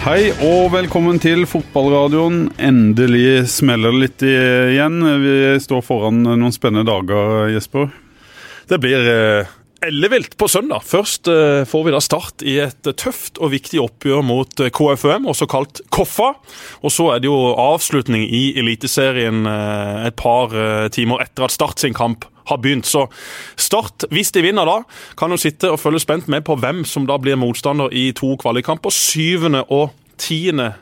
Hei og velkommen til fotballradioen. Endelig smeller det litt igjen. Vi står foran noen spennende dager, Jesper. Det blir eh, ellevilt på søndag. Først eh, får vi da start i et tøft og viktig oppgjør mot eh, KFUM, også kalt Koffa. Og så er det jo avslutning i Eliteserien et par timer etter at Start sin kamp har begynt. Så Start, hvis de vinner da, kan jo sitte og følge spent med på hvem som da blir motstander i to kvalikkamper. 7. og 10.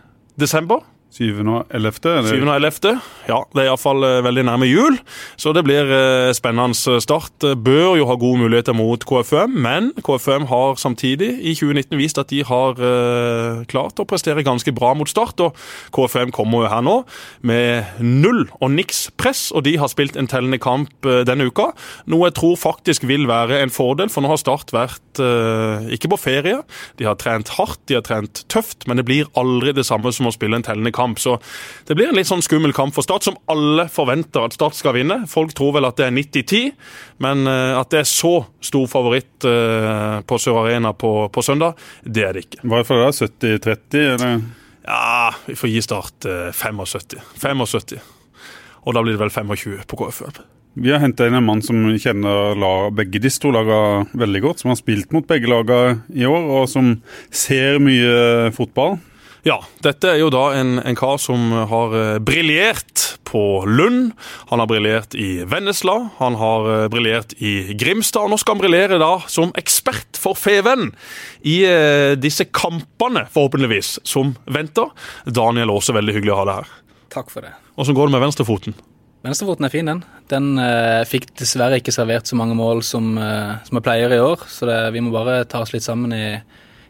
desember. 7. og 11. eller? 7. og 11. Ja, det er iallfall veldig nærme jul, så det blir eh, spennende start. Bør jo ha gode muligheter mot KFUM, men KFUM har samtidig i 2019 vist at de har eh, klart å prestere ganske bra mot Start. og KFUM kommer jo her nå med null og niks press, og de har spilt en tellende kamp eh, denne uka. Noe jeg tror faktisk vil være en fordel, for nå har Start vært eh, ikke på ferie. De har trent hardt, de har trent tøft, men det blir aldri det samme som å spille en tellende kamp. Så det blir en litt sånn skummel kamp for Start, som alle forventer at Start skal vinne. Folk tror vel at det er 90-10, men eh, at det er så stor favoritt eh, på Sør Arena på, på søndag, det er det ikke. Hva er det da? 70-30, eller? Ja, vi får gi Start eh, 75. 75. Og da blir det vel 25 på KFUM. Vi har henta inn en mann som kjenner begge de to lagene veldig godt. Som har spilt mot begge lagene i år, og som ser mye fotball. Ja, dette er jo da en, en kar som har eh, briljert på Lund. Han har briljert i Vennesla, han har eh, briljert i Grimstad. Og nå skal han briljere da som ekspert for Feven i eh, disse kampene, forhåpentligvis, som venter. Daniel Aase, veldig hyggelig å ha deg her. Takk for det. Åssen går det med venstrefoten? Venstrefoten er fin, den. Den eh, fikk dessverre ikke servert så mange mål som, eh, som jeg pleier i år, så det, vi må bare ta oss litt sammen i,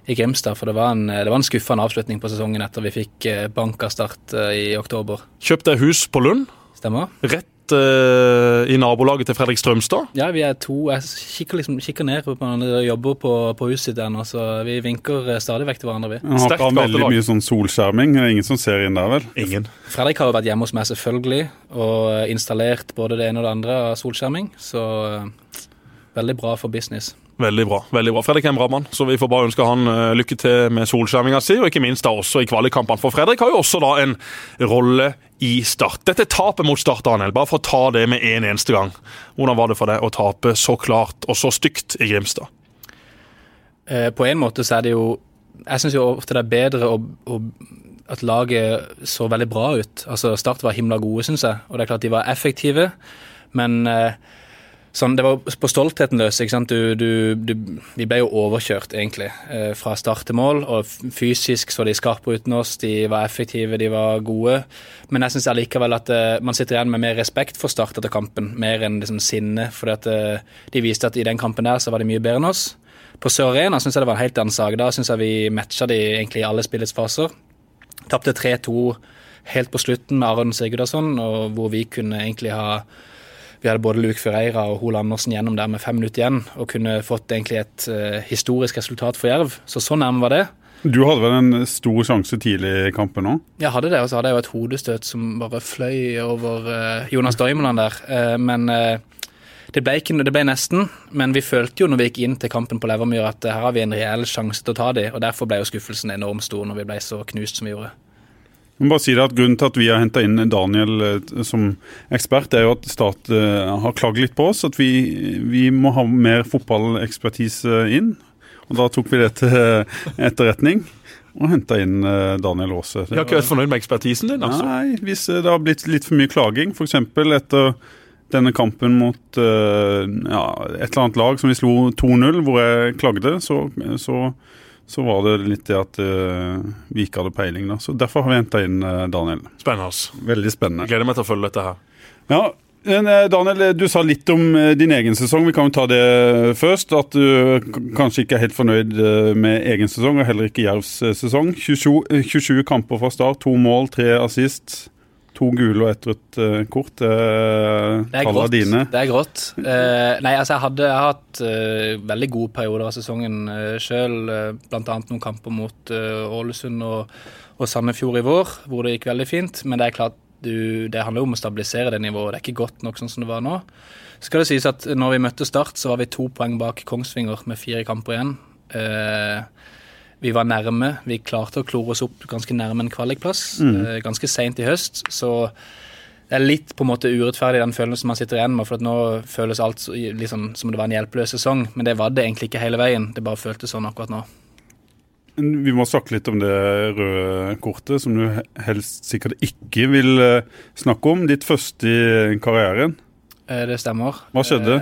i Grimstad. For det var, en, det var en skuffende avslutning på sesongen etter vi fikk eh, banka start eh, i oktober. Kjøpt deg hus på Lund, Stemmer? rett eh, i nabolaget til Fredrik Strømstad. Ja, vi er to. Jeg kikker, liksom, kikker ned på hverandre og jobber på, på huset der nå, så vi vinker stadig vekk til hverandre, vi. Han har ikke veldig mye sånn solskjerming. Det er ingen som ser inn der, vel? Ingen. Fredrik har jo vært hjemme hos meg, selvfølgelig, og installert både det ene og det andre av solskjerming, så veldig bra for business. Veldig bra. veldig bra. Fredrik er en bra mann, så vi får bare ønske han eh, lykke til med solskjerminga si, og ikke minst da også i kvalikkampene. For Fredrik har jo også da en rolle i Start. Dette tapet mot Start, Daniel. Bare for å ta det med en eneste gang. Hvordan var det for deg å tape så klart og så stygt i Grimstad? Eh, på en måte så er det jo Jeg syns jo ofte det er bedre å, å, at laget så veldig bra ut. Altså Start var himla gode, syns jeg, og det er klart de var effektive. Men eh, sånn, det var på stoltheten løs. ikke sant? Du, du, du, vi ble jo overkjørt, egentlig, eh, fra start til mål. Og fysisk så de skarpe uten oss, de var effektive, de var gode. Men jeg syns allikevel at eh, man sitter igjen med mer respekt for Start etter kampen, mer enn liksom sinne. fordi at eh, de viste at i den kampen der så var de mye bedre enn oss. På Sør Arena syns jeg det var en helt annen sak. Da syns jeg vi matcha de egentlig i alle spillets faser. Tapte 3-2 helt på slutten med Aron Sigurdasson, og hvor vi kunne egentlig ha Vi hadde både Luke Ferreira og Hole Andersen gjennom der med fem minutter igjen, og kunne fått egentlig et uh, historisk resultat for Jerv. Så så nærme var det. Du hadde vel en stor sjanse tidlig i kampen òg? Jeg hadde det, og så hadde jeg jo et hodestøt som bare fløy over uh, Jonas Doimeland der. Uh, men det ble, ikke, det ble nesten. Men vi følte jo når vi gikk inn til kampen på Levermyr at her har vi en reell sjanse til å ta dem, og derfor ble jo skuffelsen enormt stor når vi ble så knust som vi gjorde. Men bare si det at Grunnen til at vi har henta inn Daniel eh, som ekspert, er jo at Start eh, har klaget litt på oss. At vi, vi må ha mer fotballekspertise inn. Og da tok vi det til etterretning og henta inn eh, Daniel Aase. Jeg har ikke vært fornøyd med ekspertisen din, altså. Nei, hvis eh, det har blitt litt for mye klaging, f.eks. etter denne kampen mot eh, ja, et eller annet lag som vi slo 2-0, hvor jeg klagde, så, så, så var det litt det at uh, vi ikke hadde peiling. da. Så Derfor har vi henta inn uh, Daniel. Spennende. Veldig spennende. Jeg gleder meg til å følge dette her. Ja, eh, Daniel, du sa litt om din egen sesong. Vi kan jo ta det først. At du kanskje ikke er helt fornøyd med egen sesong, og heller ikke Jervs sesong. 27, eh, 27 kamper fra start, to mål, tre assist. To gule og ett rødt eh, kort. Det er Det grått. dine. Det er grått. Eh, nei, altså jeg, hadde, jeg hatt eh, veldig gode perioder av sesongen uh, sjøl. Uh, Bl.a. noen kamper mot Ålesund og, og Sandefjord i vår, hvor det gikk veldig fint. Men det er klart, du, det handler om å stabilisere det nivået. Det er ikke godt nok sånn som det var nå. Skal det sies at når vi møtte Start, så var vi to poeng bak Kongsvinger med fire kamper igjen. Eh, Vi var nærme. Vi klarte å klore oss opp ganske nærme en kvalikplass Mm. eh, ganske seint i høst. Så det er litt på en måte urettferdig den følelsen man sitter igjen med. For nå føles alt liksom, som det var en hjelpeløs sesong. Men det var det egentlig ikke hele veien. Det bare føltes sånn akkurat nå. Vi må snakke litt om det røde kortet, som du helst sikkert ikke vil eh, snakke om. Ditt første i karrieren. Eh, Det stemmer. Hva skjedde?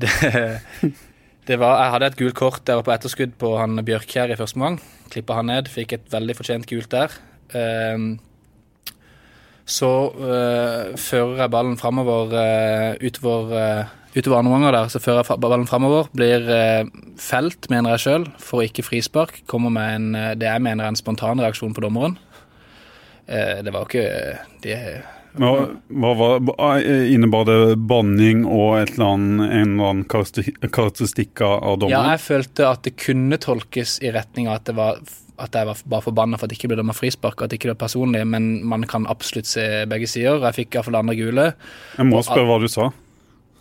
Det var, jeg hadde et gult kort der på etterskudd på han Bjørkjær i første omgang. Klippa han ned. Fikk et veldig fortjent gult der. Eh, Så eh, fører jeg ballen framover eh, utover, eh, utover andre omganger der. Så fører jeg ballen framover. Blir felt, mener jeg sjøl, for ikke frispark. Kommer med en, det jeg mener er en spontan reaksjon på dommeren. Det var ikke det, Hva, hva var, Innebar det banning og et eller annet, en eller annen karakteristikk av dommen? Ja, jeg følte at det kunne tolkes i retning av at, det var, at jeg var bare forbanna for at det ikke ble dømt frispark, at det ikke var personlig, men man kan absolutt se begge sider. Jeg fikk iallfall det andre gule. Jeg må spørre hva du sa.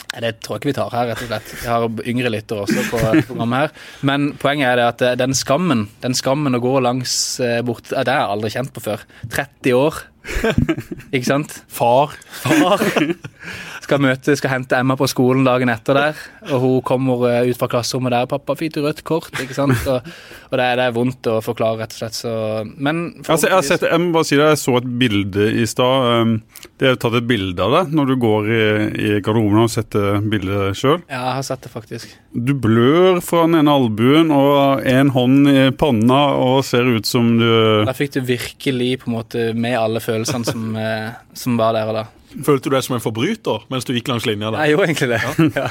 Det tror jeg ikke vi tar her, rett og slett. Jeg har yngre lyttere også på programmet her. Men poenget er det at eh, den skammen den skammen å gå langs eh, bort eh, Det har jeg aldri kjent på før. 30 år. Ikke sant? Far. Far skal møte, skal hente Emma på skolen dagen etter der, og hun kommer eh, ut fra klasserommet der 'Pappa, fikk du rødt kort?' ikke sant? Og, og det, er, det er vondt å forklare, rett og slett. Så, men Altså, jeg, har sett, jeg må bare si det, jeg så et bilde i stad. Um, Det er tatt et bilde av deg når du går i, i garderoben og setter bildet sjøl. Ja, jeg har sett det, faktisk. Du blør fra den ene albuen og en hånd i panna og ser ut som du Da fikk du virkelig på en måte med alle følelsene som, eh, som var der og da. Følte du deg som en forbryter mens du gikk langs linja da? Jeg gjorde egentlig det. Ja.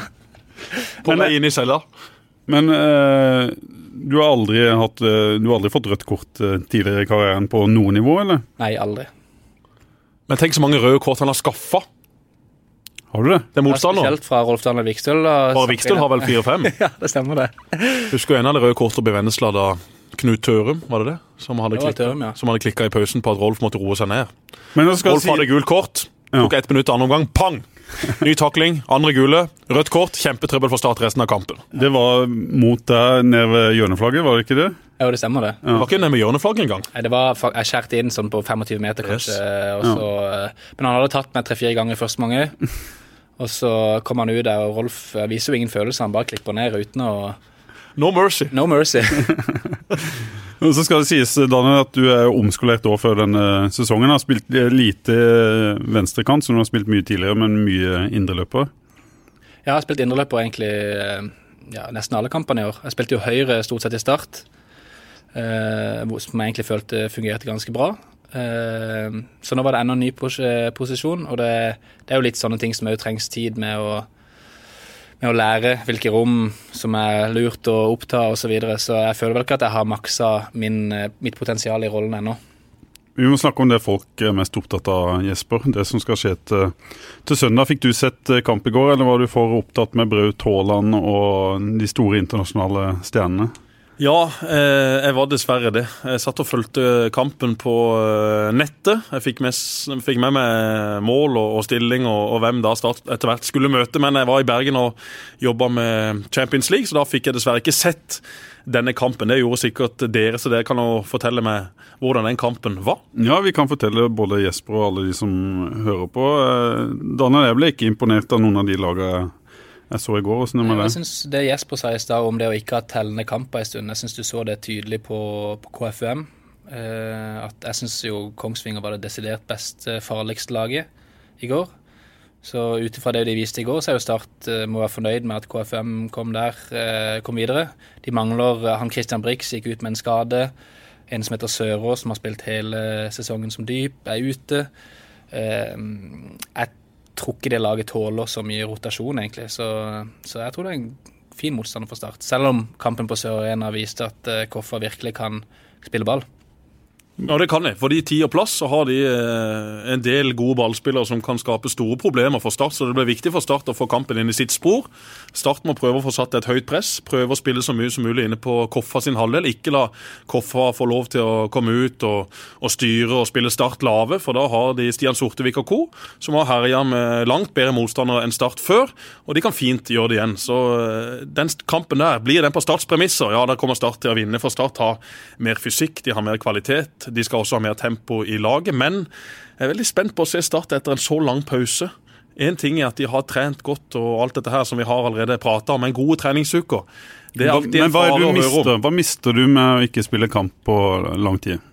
På vei inn i cella? Men eh, du, har aldri hatt, eh, du har aldri fått rødt kort tidligere i karrieren på noe nivå, eller? Nei, aldri. Men tenk så mange røde kort han har skaffa. Har du det? Det er Ja, motstander. Spesielt fra Rolf Daniel Vikstøl. Bare Vikstøl har vel fire-fem. Ja, det stemmer det. Husker du en av de røde kortene ble Vennesla da Knut Tørum, var det det? Som hadde klikka ja. hadde klikka i pausen på at Rolf måtte roe seg ned. Men skal Rolf si... hadde gult kort. Tok ett minutt andre omgang. Pang! Ny takling, andre gule. Rødt kort, kjempetrøbbel for Start resten av kampen. det var mot deg nede ved hjørneflagget, var det ikke det? Jo, det stemmer det. Det var ikke nede med hjørneflagget engang. Nei, det var, Jeg skjærte inn sånn på 25 meter, Yes. kanskje. Og så, ja. Men han hadde tatt meg tre-fire ganger i første mange. Og så kom han ut der, og Rolf eh, viser jo ingen følelser. Han bare klipper ned uten å No mercy. No mercy. Så skal det sies, Daniel, at du er omskolert år før denne sesongen. Har spilt eh, lite eh, venstrekant, som du har spilt mye tidligere, men mye indreløper. Jeg har spilt indreløper egentlig eh, ja, nesten alle kampene i år. Jeg spilte jo høyre stort sett i start, eh, som jeg egentlig følte fungerte ganske bra. Eh, så nå var det enda en ny pos posisjon, og det, det er jo litt sånne ting som òg trengs tid med å, med å lære hvilke rom som er lurt å oppta osv. Så, videre. så jeg føler vel ikke at jeg har maksa min, mitt potensial i rollen ennå. Vi må snakke om det folk er mest opptatt av, Jesper. Det som skal skje til, til søndag. Fikk du sett eh, kamp i går, eller var du for opptatt med Braut Haaland og de store internasjonale stjernene? Ja, eh, jeg var dessverre det. Jeg satt og fulgte kampen på eh, nettet. Jeg fikk med, fikk med meg mål og, og stilling og, og hvem da Start etter hvert skulle møte, men jeg var i Bergen og jobba med Champions League, så da fikk jeg dessverre ikke sett denne kampen. Det gjorde sikkert dere, så dere kan fortelle meg hvordan den kampen var. Ja, vi kan fortelle både Jesper og alle de som hører på. Eh, Daniel, jeg ble ikke imponert av noen av de lagene jeg så i går. Hvordan er det Jeg det? synes Det Jesper sa i stad om det å ikke ha tellende kamper en stund, jeg syns du så det tydelig på, på KFUM. Eh, at jeg syns jo Kongsvinger var det desidert best farligste laget i går. Så ut ifra det de viste i går, så er jo Start eh, må være fornøyd med at KFUM kom der, eh, kom videre. De mangler eh, han Christian Brix gikk ut med en skade. En som heter Sørås, som har spilt hele sesongen som dyp, er ute. Eh, jeg tror ikke det laget tåler så mye rotasjon, egentlig. Så, så jeg tror det er en fin motstander for Start. Selv om kampen på Sør Arena viste at eh, Koffa virkelig kan spille ball. Ja, det kan de. For de tid og plass så har de eh, en del gode ballspillere som kan skape store problemer for Start. Så det blir viktig for Start å få kampen inn i sitt spor. Start må prøve å få satt et høyt press. Prøve å spille så mye som mulig inne på Koffa sin halvdel. Ikke la Koffa få lov til å komme ut og, og styre og spille Start lave, for da har de Stian Sortevik og co., som har herja med langt bedre motstandere enn Start før. Og de kan fint gjøre det igjen. Så eh, den kampen der, blir den på Starts premisser? Ja, der kommer Start til å vinne, for Start har mer fysikk, de har mer kvalitet. De skal også ha mer tempo i laget. Men jeg er veldig spent på å se Start etter en så lang pause. Én ting er at de har trent godt og alt dette her som vi har allerede prata om, men gode treningsuker. Det er alltid en fare å høre om. Hva mister du med å ikke spille kamp på lang tid?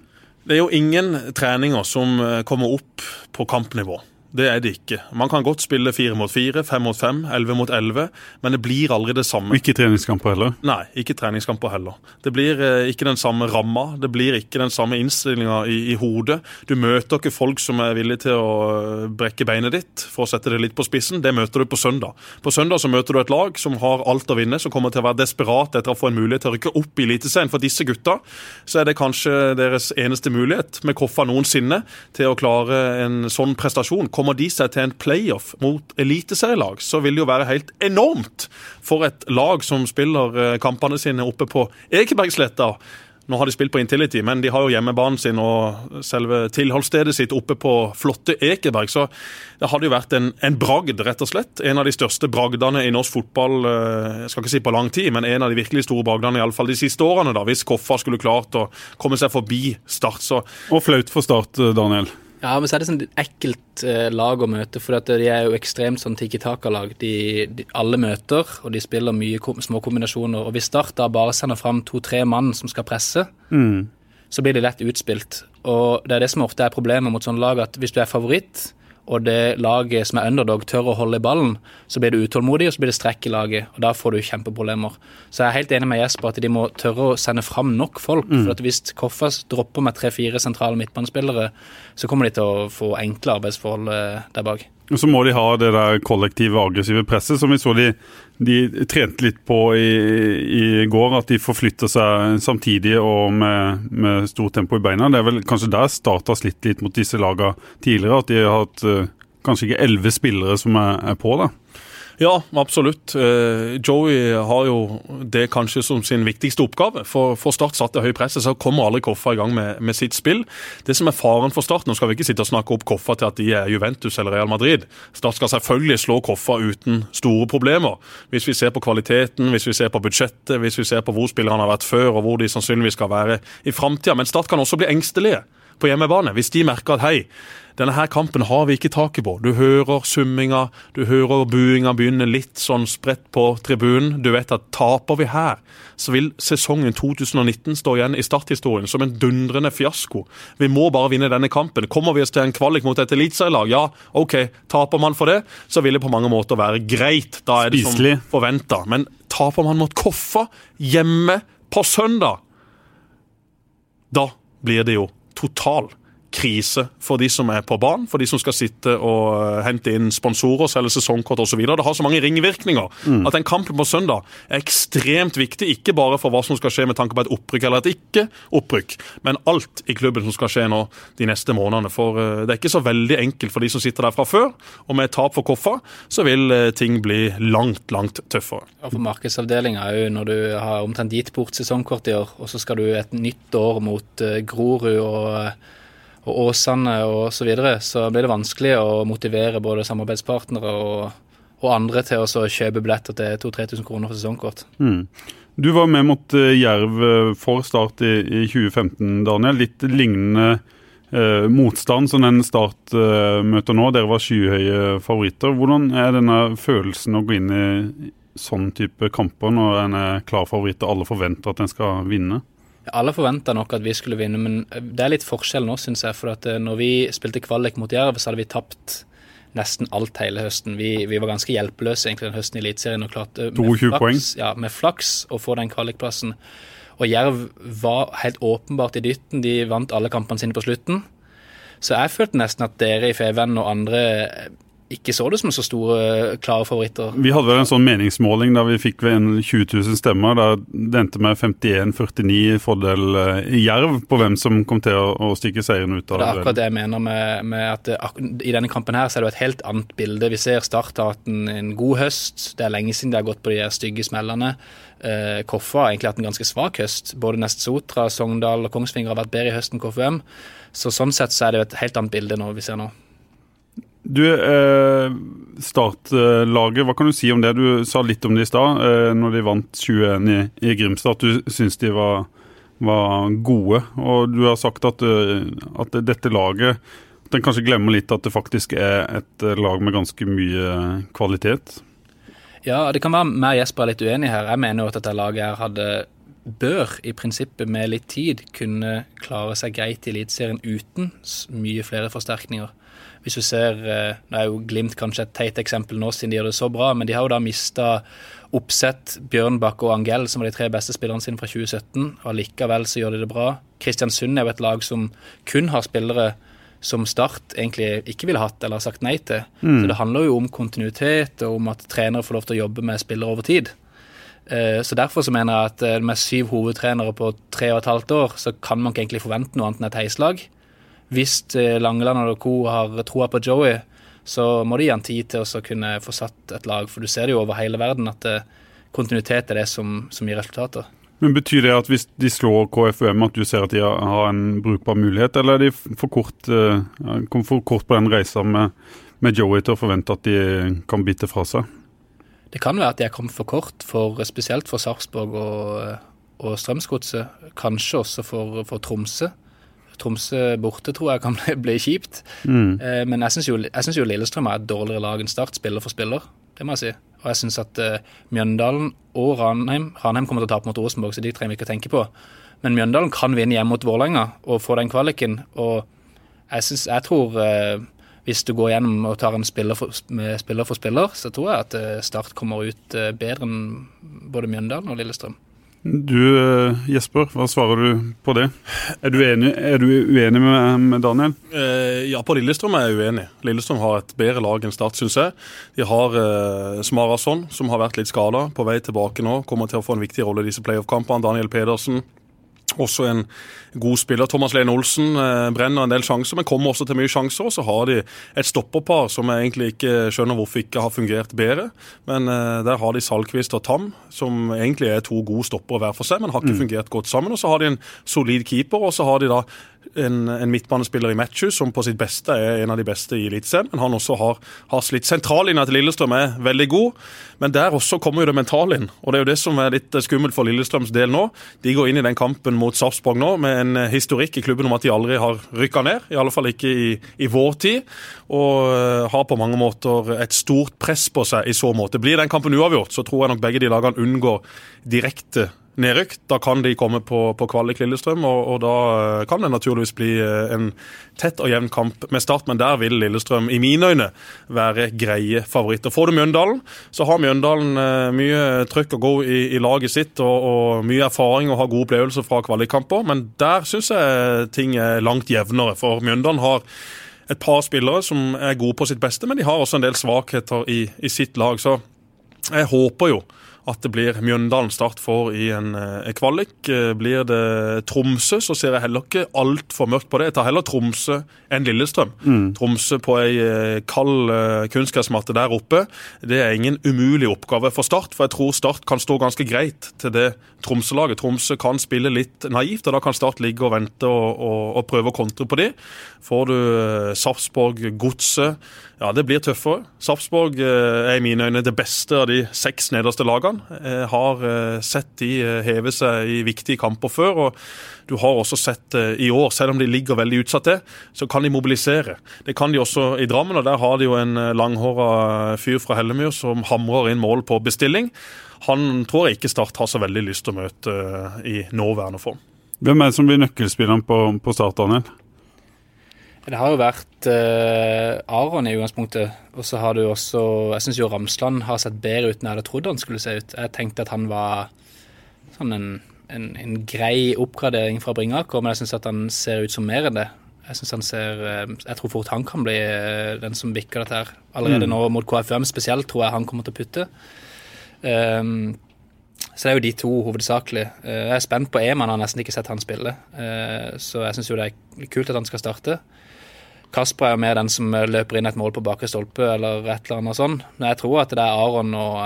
Det er jo ingen treninger som eh, kommer opp på kampnivå. Det er det ikke. Man kan godt spille fire mot fire, fem mot fem, elleve mot elleve, men det blir aldri det samme. Og ikke treningskamper heller? Nei, ikke treningskamper heller. Det blir eh, ikke den samme ramma, det blir ikke den samme innstillinga i, i, hodet. Du møter ikke folk som er villige til å eh, brekke beinet ditt, for å sette det litt på spissen. Det møter du på søndag. På søndag så møter du et lag som har alt å vinne, som kommer til å være desperat etter å få en mulighet til å rykke opp i Eliteserien. For disse gutta så er det kanskje deres eneste mulighet med Koffa noensinne til å klare en sånn prestasjon. Kom kommer de seg til en playoff mot eliteserielag, så vil det jo være helt enormt for et lag som spiller eh, kampene sine oppe på Ekebergsletta. Nå har de spilt på Intility, men de har jo hjemmebanen sin og selve tilholdsstedet sitt oppe på flotte Ekeberg. Så det hadde jo vært en, en, bragd, rett og slett. En av de største bragdene i norsk fotball, eh, jeg skal ikke si på lang tid, men en av de virkelig store bragdene iallfall de siste årene, da, hvis Koffa skulle klart å komme seg forbi Start. Så. Og flaut for Start, Daniel. Ja, men så er det sånn ekkelt eh, lag å møte, for de er jo ekstremt sånn tikki taka-lag. De, de, alle møter, og de spiller mye kom, små kombinasjoner. Og hvis Start da bare sender fram to-tre mann som skal presse, mm. så blir de lett utspilt. Og det er det som ofte er problemet mot sånne lag, at hvis du er favoritt, og det laget som er underdog, tør å holde i ballen, så blir du utålmodig, og så blir det strekk i laget. og Da får du kjempeproblemer. Så jeg er helt enig med Jesper at de må tørre å sende fram nok folk. Mm. for Hvis Koffas dropper med tre-fire sentrale midtbanespillere, så kommer de til å få enkle arbeidsforhold eh, der bak. Og så må de ha det der kollektive, aggressive presset som vi så de, de trente litt på i, i, går. At de forflytter seg samtidig og med, med stort tempo i beina. Det er vel kanskje der Start har slitt litt mot disse lagene tidligere. At de har hatt uh, kanskje ikke elleve spillere som er, er på. da. Ja, absolutt. Eh, Joey har jo det kanskje som sin viktigste oppgave. For, for Start satte høy press, så kommer aldri Koffa i gang med, med, sitt spill. Det som er faren for Start, nå skal vi ikke sitte og snakke opp Koffa til at de er Juventus eller Real Madrid. Start skal selvfølgelig slå Koffa uten store problemer. Hvis vi ser på kvaliteten, hvis vi ser på budsjettet, hvis vi ser på hvor spillerne har vært før og hvor de sannsynligvis skal være i framtida. Men Start kan også bli engstelige på hjemmebane. Hvis de merker at hei, denne her kampen har vi ikke taket på. Du hører summinga, du hører buinga begynne litt sånn spredt på tribunen. Du vet at taper vi her, så vil sesongen 2019 stå igjen i starthistorien som en dundrende fiasko. Vi må bare vinne denne kampen. Kommer vi oss til en kvalik mot et eliteserielag, ja, OK, taper man for det, så vil det på mange måter være greit. Da er det som forventa. Men taper man mot Koffa hjemme på søndag, da blir det jo total krise for de som er på banen, for de som skal sitte og eh, hente inn sponsorer, selge sesongkort osv. Det har så mange ringvirkninger mm. at den kampen på søndag er ekstremt viktig. Ikke bare for hva som skal skje med tanke på et opprykk eller et ikke-opprykk, men alt i klubben som skal skje nå de neste månedene. For eh, det er ikke så veldig enkelt for de som sitter der fra før. Og med et tap for Koffa, så vil eh, ting bli langt, langt tøffere. Og for markedsavdelinga òg, når du har omtrent gitt bort sesongkort i år, og så skal du et nytt år mot Grorud og og Åsane og så videre, så blir det vanskelig å motivere både samarbeidspartnere og, og andre til å kjøpe billetter til 2000-3000 kroner for sesongkort. Mm. Du var med mot uh, Jerv eh, for Start i, i, 2015, Daniel. Litt lignende eh, motstand som den Start eh, møter nå. Dere var skyhøye favoritter. Hvordan er denne følelsen å gå inn i sånn type kamper når en er klar favoritt og alle forventer at en skal vinne? Alle forventa nok at vi skulle vinne, men det er litt forskjell nå, syns jeg. For at eh, når vi spilte kvalik mot Jerv, så hadde vi tapt nesten alt hele høsten. Vi, vi var ganske hjelpeløse egentlig den høsten i Eliteserien og klarte med flaks, ja, med flaks å få den kvalikplassen. Og Jerv var helt åpenbart i dytten. De vant alle kampene sine på slutten. Så jeg følte nesten at dere i Feven og andre ikke så det som så store, klare favoritter. Vi hadde vel en sånn meningsmåling da vi fikk ved en 20 000 stemmer. Da det endte med 51-49 fordel i Jerv på hvem som kom til å, å stikke seieren ut av det. er akkurat det jeg mener med, med at det, i denne kampen her så er det et helt annet bilde. Vi ser Start har hatt en, en, god høst. Det er lenge siden de har gått på de stygge smellene. Eh, Koffa har egentlig hatt en ganske svak høst. Både Nest Sotra, Sogndal og Kongsvinger har vært bedre i høsten enn KFUM. Så sånn sett så er det et helt annet bilde nå vi ser nå. Du, eh, Startlaget, hva kan du si om det? Du sa litt om det i stad, eh, når de vant 21 i, i Grimstad. At du syns de var, var, gode. Og du har sagt at, eh, at dette laget at En kanskje glemmer litt at det faktisk er et eh, lag med ganske mye kvalitet? Ja, det kan være mer Jesper er litt uenig her. Jeg mener jo at dette laget her hadde bør i prinsippet med litt tid kunne klare seg greit i Eliteserien uten mye flere forsterkninger. Hvis du ser, Det Nå er jo Glimt kanskje et teit eksempel nå, siden de gjør det så bra, men de har jo da mista Oppsett, Bjørnbakk og Angell, som var de tre beste spillerne sine fra 2017. og Allikevel så gjør de det bra. Kristiansund er jo et lag som kun har spillere som Start egentlig ikke ville hatt eller sagt nei til. Mm. Så det handler jo om kontinuitet og om at trenere får lov til å jobbe med spillere over tid. Eh, så Derfor så mener jeg at eh, med syv hovedtrenere på tre og et halvt år, så kan man ikke egentlig forvente noe annet enn et heislag hvis eh, Langeland og co. har troa på Joey, så må de gi han tid til å kunne få satt et lag. For du ser det jo over hele verden at kontinuitet er det som, som gir resultater. Men Betyr det at hvis de slår KFUM, at du ser at de har en brukbar mulighet, eller er de for kort, kom for kort på den reisa med, med, Joey til å forvente at de kan bite fra seg? Det kan være at jeg kom for kort, for, spesielt for Sarpsborg og, og Strømsgodset. Kanskje også for, for Tromsø. Tromsø borte tror jeg kan bli, kjipt. Mm. Eh, men jeg syns jo, jo, Lillestrøm er et dårligere lag enn Start, spiller for spiller. Det må jeg si. Og jeg syns at eh, Mjøndalen og Ranheim Ranheim kommer til å tape mot Rosenborg, så de trenger vi ikke å tenke på. Men Mjøndalen kan vinne hjemme mot Vålerenga og få den kvaliken. Og jeg, synes, jeg tror uh, hvis du går gjennom og tar en spiller for, spiller for spiller, så tror jeg at uh, Start kommer ut bedre enn både Mjøndalen og Lillestrøm. Du eh, Jesper, hva svarer du på det? Er du, enig, er du uenig med, med Daniel? Eh, ja, på Lillestrøm er jeg uenig. Lillestrøm har et bedre lag enn Start, syns jeg. De har eh, Smarason, som har vært litt skada, på vei tilbake nå. Kommer til å få en viktig rolle i disse playoff-kampene. Daniel Pedersen også en god spiller. Thomas Lene Olsen eh, brenner en del sjanser, men kommer også til mye sjanser. Og så har de et stopperpar som jeg egentlig ikke skjønner hvorfor ikke har fungert bedre. Men eh, der har de Salkvist og Tam, som egentlig er to gode stoppere hver for seg, men har ikke mm. fungert godt sammen. Og så har de en solid keeper, og så har de da en, en, midtbanespiller i Matthews som på sitt beste er en av de beste i Eliteserien. Men han også har, har slitt. Sentrallinja til Lillestrøm er veldig god, men der også kommer jo det mentale inn. Og det er jo det som er litt skummelt for Lillestrøms del nå. De går inn i den kampen mot Sarpsborg nå med en historikk i klubben om at de aldri har rykka ned. I alle fall ikke i, i vår tid. Og uh, har på mange måter et stort press på seg i så måte. Blir den kampen uavgjort, så tror jeg nok begge de lagene unngår direkte nedrykk. Da kan de komme på, på kvalik Lillestrøm, og, og, da eh, kan det naturligvis bli eh, en tett og jevn kamp med Start. Men der vil Lillestrøm i mine øyne være greie favoritter. Får du Mjøndalen, så har Mjøndalen eh, mye trøkk og god i, i laget sitt og, og, mye erfaring og har gode opplevelser fra kvalikkamper. Men der syns jeg ting er langt jevnere, for Mjøndalen har et par spillere som er gode på sitt beste, men de har også en del svakheter i, i sitt lag. Så jeg håper jo at det blir Mjøndalen Start for i en eh, kvalik. Eh, blir det Tromsø, så ser jeg heller ikke altfor mørkt på det. Jeg tar heller Tromsø enn Lillestrøm. Mm. Tromsø på ei eh, kald kunstgressmatte der oppe. Det er ingen umulig oppgave for Start, for jeg tror Start kan stå ganske greit til det Tromsø-laget. Tromsø kan spille litt naivt, og da kan Start ligge og vente og, og, og prøve å kontre på de. Får du Sarpsborg, Godset ja, det blir tøffere. Sarpsborg eh, er i mine øyne det beste av de seks nederste lagene. Jeg har eh, sett de eh, heve seg i viktige kamper før. og Du har også sett i år, selv om de ligger veldig utsatt til, så kan de mobilisere. Det kan de også i Drammen, og der har de jo en langhåra fyr fra Hellemyr som hamrer inn mål på bestilling. Han tror jeg ikke Start har så veldig lyst til å møte i nåværende form. Hvem er det som blir nøkkelspilleren på, på Start, Daniel? Det har jo vært uh, Aron i utgangspunktet. Og så har du også Jeg syns jo Ramsland har sett bedre ut enn jeg hadde trodd han skulle se ut. Jeg tenkte at han var sånn en, en, en grei oppgradering fra Bringaker, men jeg syns at han ser ut som mer enn det. Jeg synes han ser, jeg tror fort han kan bli den som bikker dette her. Allerede nå mot KFM spesielt tror jeg han kommer til å putte. Um, så det er jo de to hovedsakelig. Jeg er spent på Eman, har nesten ikke sett han spille. Så jeg syns jo det er kult at han skal starte. Kasper er med den som løper inn et mål på bakre stolpe eller et eller annet sånt. Men jeg tror at det er Aron og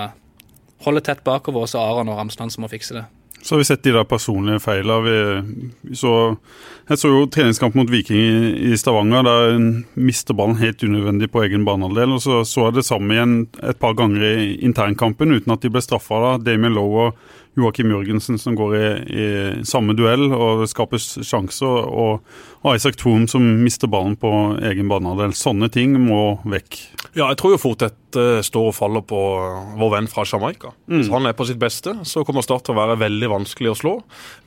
holde tett bakover, så Aron og Ramsland som må fikse det. Så har vi sett de der personlige feilene. Jeg så jo treningskamp mot Viking i, Stavanger, der en mister ballen helt unødvendig på egen banehalvdel. Så så jeg det samme igjen et par ganger i internkampen uten at de ble straffa. Damien Lowe og Joakim Jørgensen som går i, i, samme duell, og det skapes sjanser. Og, og Isaac Thom som mister ballen på egen banehalvdel. Sånne ting må vekk. Ja, jeg tror jo fort dette står og faller på vår venn fra Jamaica. Mm. Hvis han er på sitt beste, så kommer Start til å være veldig vanskelig å slå.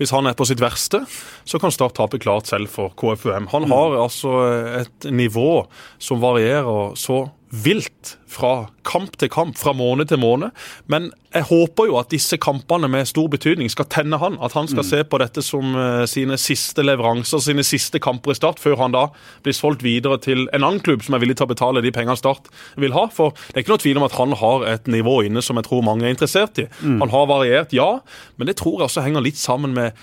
Hvis han er på sitt verste, så kan Start tape klart selv for KFUM. Han mm. har altså et nivå som varierer så vilt fra kamp til kamp, fra måned til måned. Men jeg håper jo at disse kampene med stor betydning skal tenne han. At han skal mm. se på dette som sine siste leveranser, sine siste kamper i Start, før han da blir solgt videre til en annen klubb som er villig til å betale de pengene Start vil ha. For det er ikke noe tvil om at han har et nivå inne som jeg tror mange er interessert i. Mm. Han har variert, ja, men det tror jeg også henger litt sammen med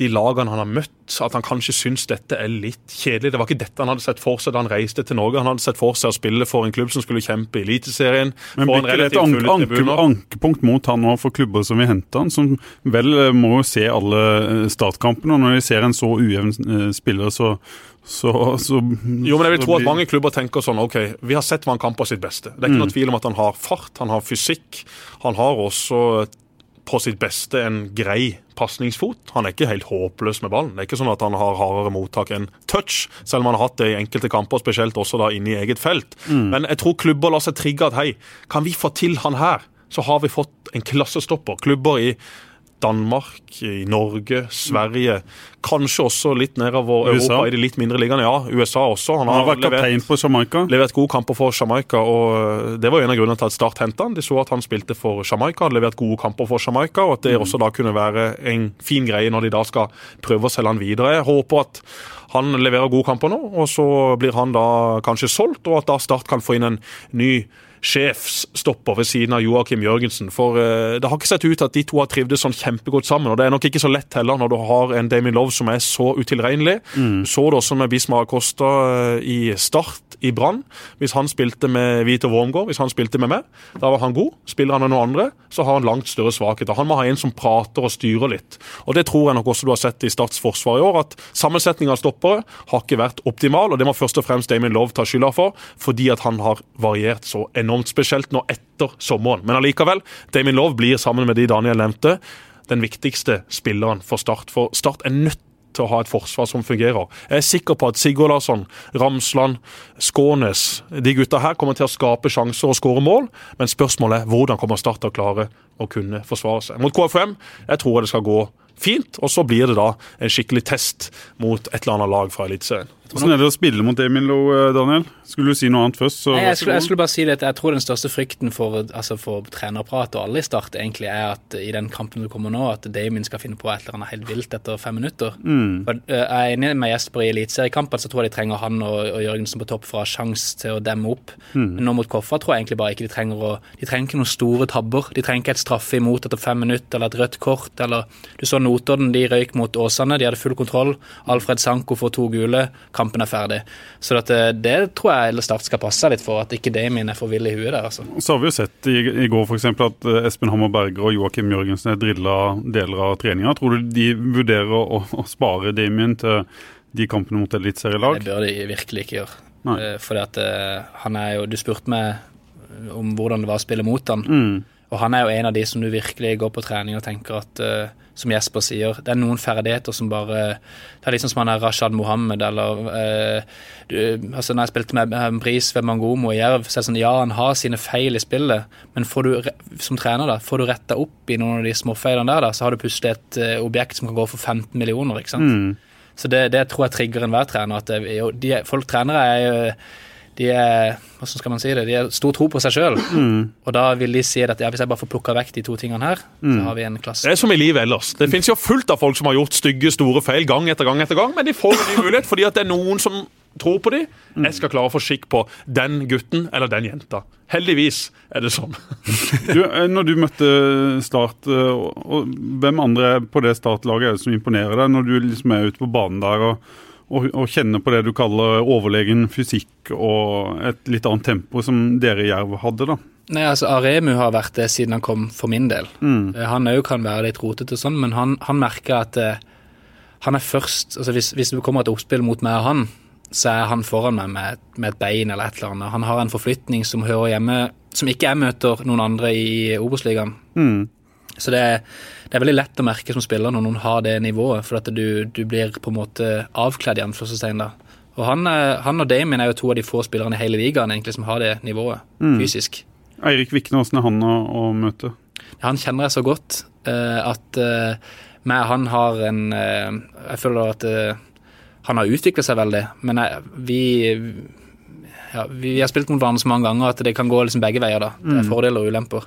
de lagene han har møtt, at han kanskje syns dette er litt kjedelig. Det var ikke dette han hadde sett for seg da han reiste til Norge. Han hadde sett for seg å spille for en klubb som skulle kjempe i Eliteserien. Men blir ikke det et anke, anke, ankepunkt mot han nå for klubber som vil hente han, som vel eh, må se alle eh, startkampene. Og når de ser en så ujevn eh, spiller, så så, så, jo, men jeg vil tro at mange klubber tenker sånn OK, vi har sett hva han kan på sitt beste. Det er ikke mm. noe tvil om at han har fart, han har fysikk. Han har også på sitt beste en grei pasningsfot. Han er ikke helt håpløs med ballen. Det er ikke sånn at han har hardere mottak enn touch, selv om han har hatt det i enkelte kamper, spesielt også da inne i eget felt. Mm. Men jeg tror klubber lar seg trigge at hei, kan vi få til han her, så har vi fått en klassestopper. Klubber i Danmark, i Norge, Sverige. Kanskje også litt nedover USA. Europa i de litt mindre ligaene. Ja, USA også. Han har, han har kaptein på Jamaica. levert gode kamper for Jamaica. og Det var en av grunnene til at Start hentet han. De så at han spilte for Jamaica, hadde levert gode kamper for Jamaica, og at det mm. også da kunne være en fin greie når de da skal prøve å selge han videre. Jeg håper at han leverer gode kamper nå, og så blir han da kanskje solgt, og at da Start kan få inn en ny sjefsstopper ved siden av Joakim Jørgensen. For uh, det har ikke sett ut at de to har trivdes sånn kjempegodt sammen. Og det er nok ikke så lett heller når du har en Damien Love som er så utilregnelig. Mm. Så det også med Bismar Acosta uh, i Start i Brann. Hvis han spilte med Vito Wormgård, hvis han spilte med meg, da var han god. Spiller han med noen andre, så har han langt større svakheter. Han må ha en som prater og styrer litt. Og det tror jeg nok også du har sett i Starts forsvar i år, at sammensetninga av stoppere har ikke vært optimal, og det må først og fremst Damien Love ta skylda for, fordi at han har variert så enormt spesielt nå etter sommeren. Men allikevel, Damien Love blir sammen med de Daniel nevnte, den viktigste spilleren for Start. For Start er nødt til å ha et forsvar som fungerer. Jeg er sikker på at Sigurd Larsson, Ramsland, Skånes, de gutta her kommer til å skape sjanser og skåre mål, men spørsmålet er hvordan kommer Start til å klare å kunne forsvare seg. Mot KFM jeg tror det skal gå fint, og så blir det da en skikkelig test mot et eller annet lag fra Eliteserien. Hvordan er det å spille mot Emil Lowe, eh, Daniel? Skulle du si noe annet først? Nei, jeg, skulle, jeg, skulle, bare si det, jeg tror den største frykten for, altså for trenerapparatet og alle i Start egentlig er at i den kampen du kommer nå, at Damien skal finne på et eller annet helt vilt etter fem minutter. Mm. For, uh, jeg er enig med Jesper i eliteseriekampen, så tror jeg de trenger han og, og Jørgensen på topp for å ha sjanse til å demme opp. Mm. Men nå mot Koffa tror jeg egentlig bare ikke de trenger å De trenger ikke noen store tabber. De trenger ikke et straffe imot etter fem minutter eller et rødt kort. eller Du så Notodden, de røyk mot Åsane, de hadde full kontroll. Alfred Sanko får to gule, kampen er ferdig. Så det, det tror jeg eller Start skal passe litt for, at ikke Damien er for vill i huet der. altså. Så har vi jo sett i, i går f.eks. at eh, Espen Hammer Berger og Joakim Jørgensen er drilla deler av treninga. Tror du de vurderer å, å spare Damien til de kampene mot eliteserielag? Det bør de virkelig ikke gjøre. Eh, fordi at eh, han er jo Du spurte meg om hvordan det var å spille mot han. Mm. Og han er jo en av de som du virkelig går på trening og tenker at uh, Som Jesper sier, det er noen ferdigheter som bare Det er sånn som han er Rashad Mohammed, eller eh, du, altså Når jeg spilte med Bris ved Mangomo i Jerv, så er det sånn Ja, han har sine feil i spillet, men får du, som trener, da, får du retta opp i noen av de småfeilene der, da, så har du plutselig et uh, objekt som kan gå for 15 millioner, ikke sant. Mm. Så det, det, tror jeg trigger enhver trener. at det, jo, de, Folk trenere er jo de er hvordan skal man si det, de har stor tro på seg sjøl. Og da vil de si at ja, hvis jeg bare får plukka vekk de to tingene her, så har vi en klasse. Det er som i livet ellers. Det finnes jo fullt av folk som har gjort stygge, store feil gang etter gang etter gang, men de får en ny mulighet fordi at det er noen som tror på dem. Jeg skal klare å få skikk på den gutten eller den jenta. Heldigvis er det sånn. Du, eh, når du møtte Start, eh, og, og hvem andre på det startlaget er det som imponerer deg, når du liksom er ute på banen der og, og, og kjenne på det du kaller overlegen fysikk og et litt annet tempo som dere i Jerv hadde, da? Nei, altså Aremu har vært det siden han kom, for min del. Mm. Han òg kan være litt rotete og sånn, men han, han merker at eh, han er først altså hvis, hvis det kommer et oppspill mot meg og han, så er han foran meg med, med et bein eller et eller annet. Han har en forflytning som hører hjemme Som ikke jeg møter noen andre i Obos-ligaen. Så det, er- det er veldig lett å merke som spiller når noen har det nivået, for at du, du blir på en måte avkledd i anførselstegn da. Og han, er- han og Damien er jo to av de få spillerne i hele ligaen egentlig som har det nivået fysisk. Eirik Vikne, åssen er han å, å møte? Han kjenner jeg så godt uh, at uh, meg han har en uh, Jeg føler at eh, han har utviklet seg veldig, men jeg, vi ja, vi har spilt mot hverandre så mange ganger at det kan gå liksom begge veier. da. Det er fordeler og ulemper.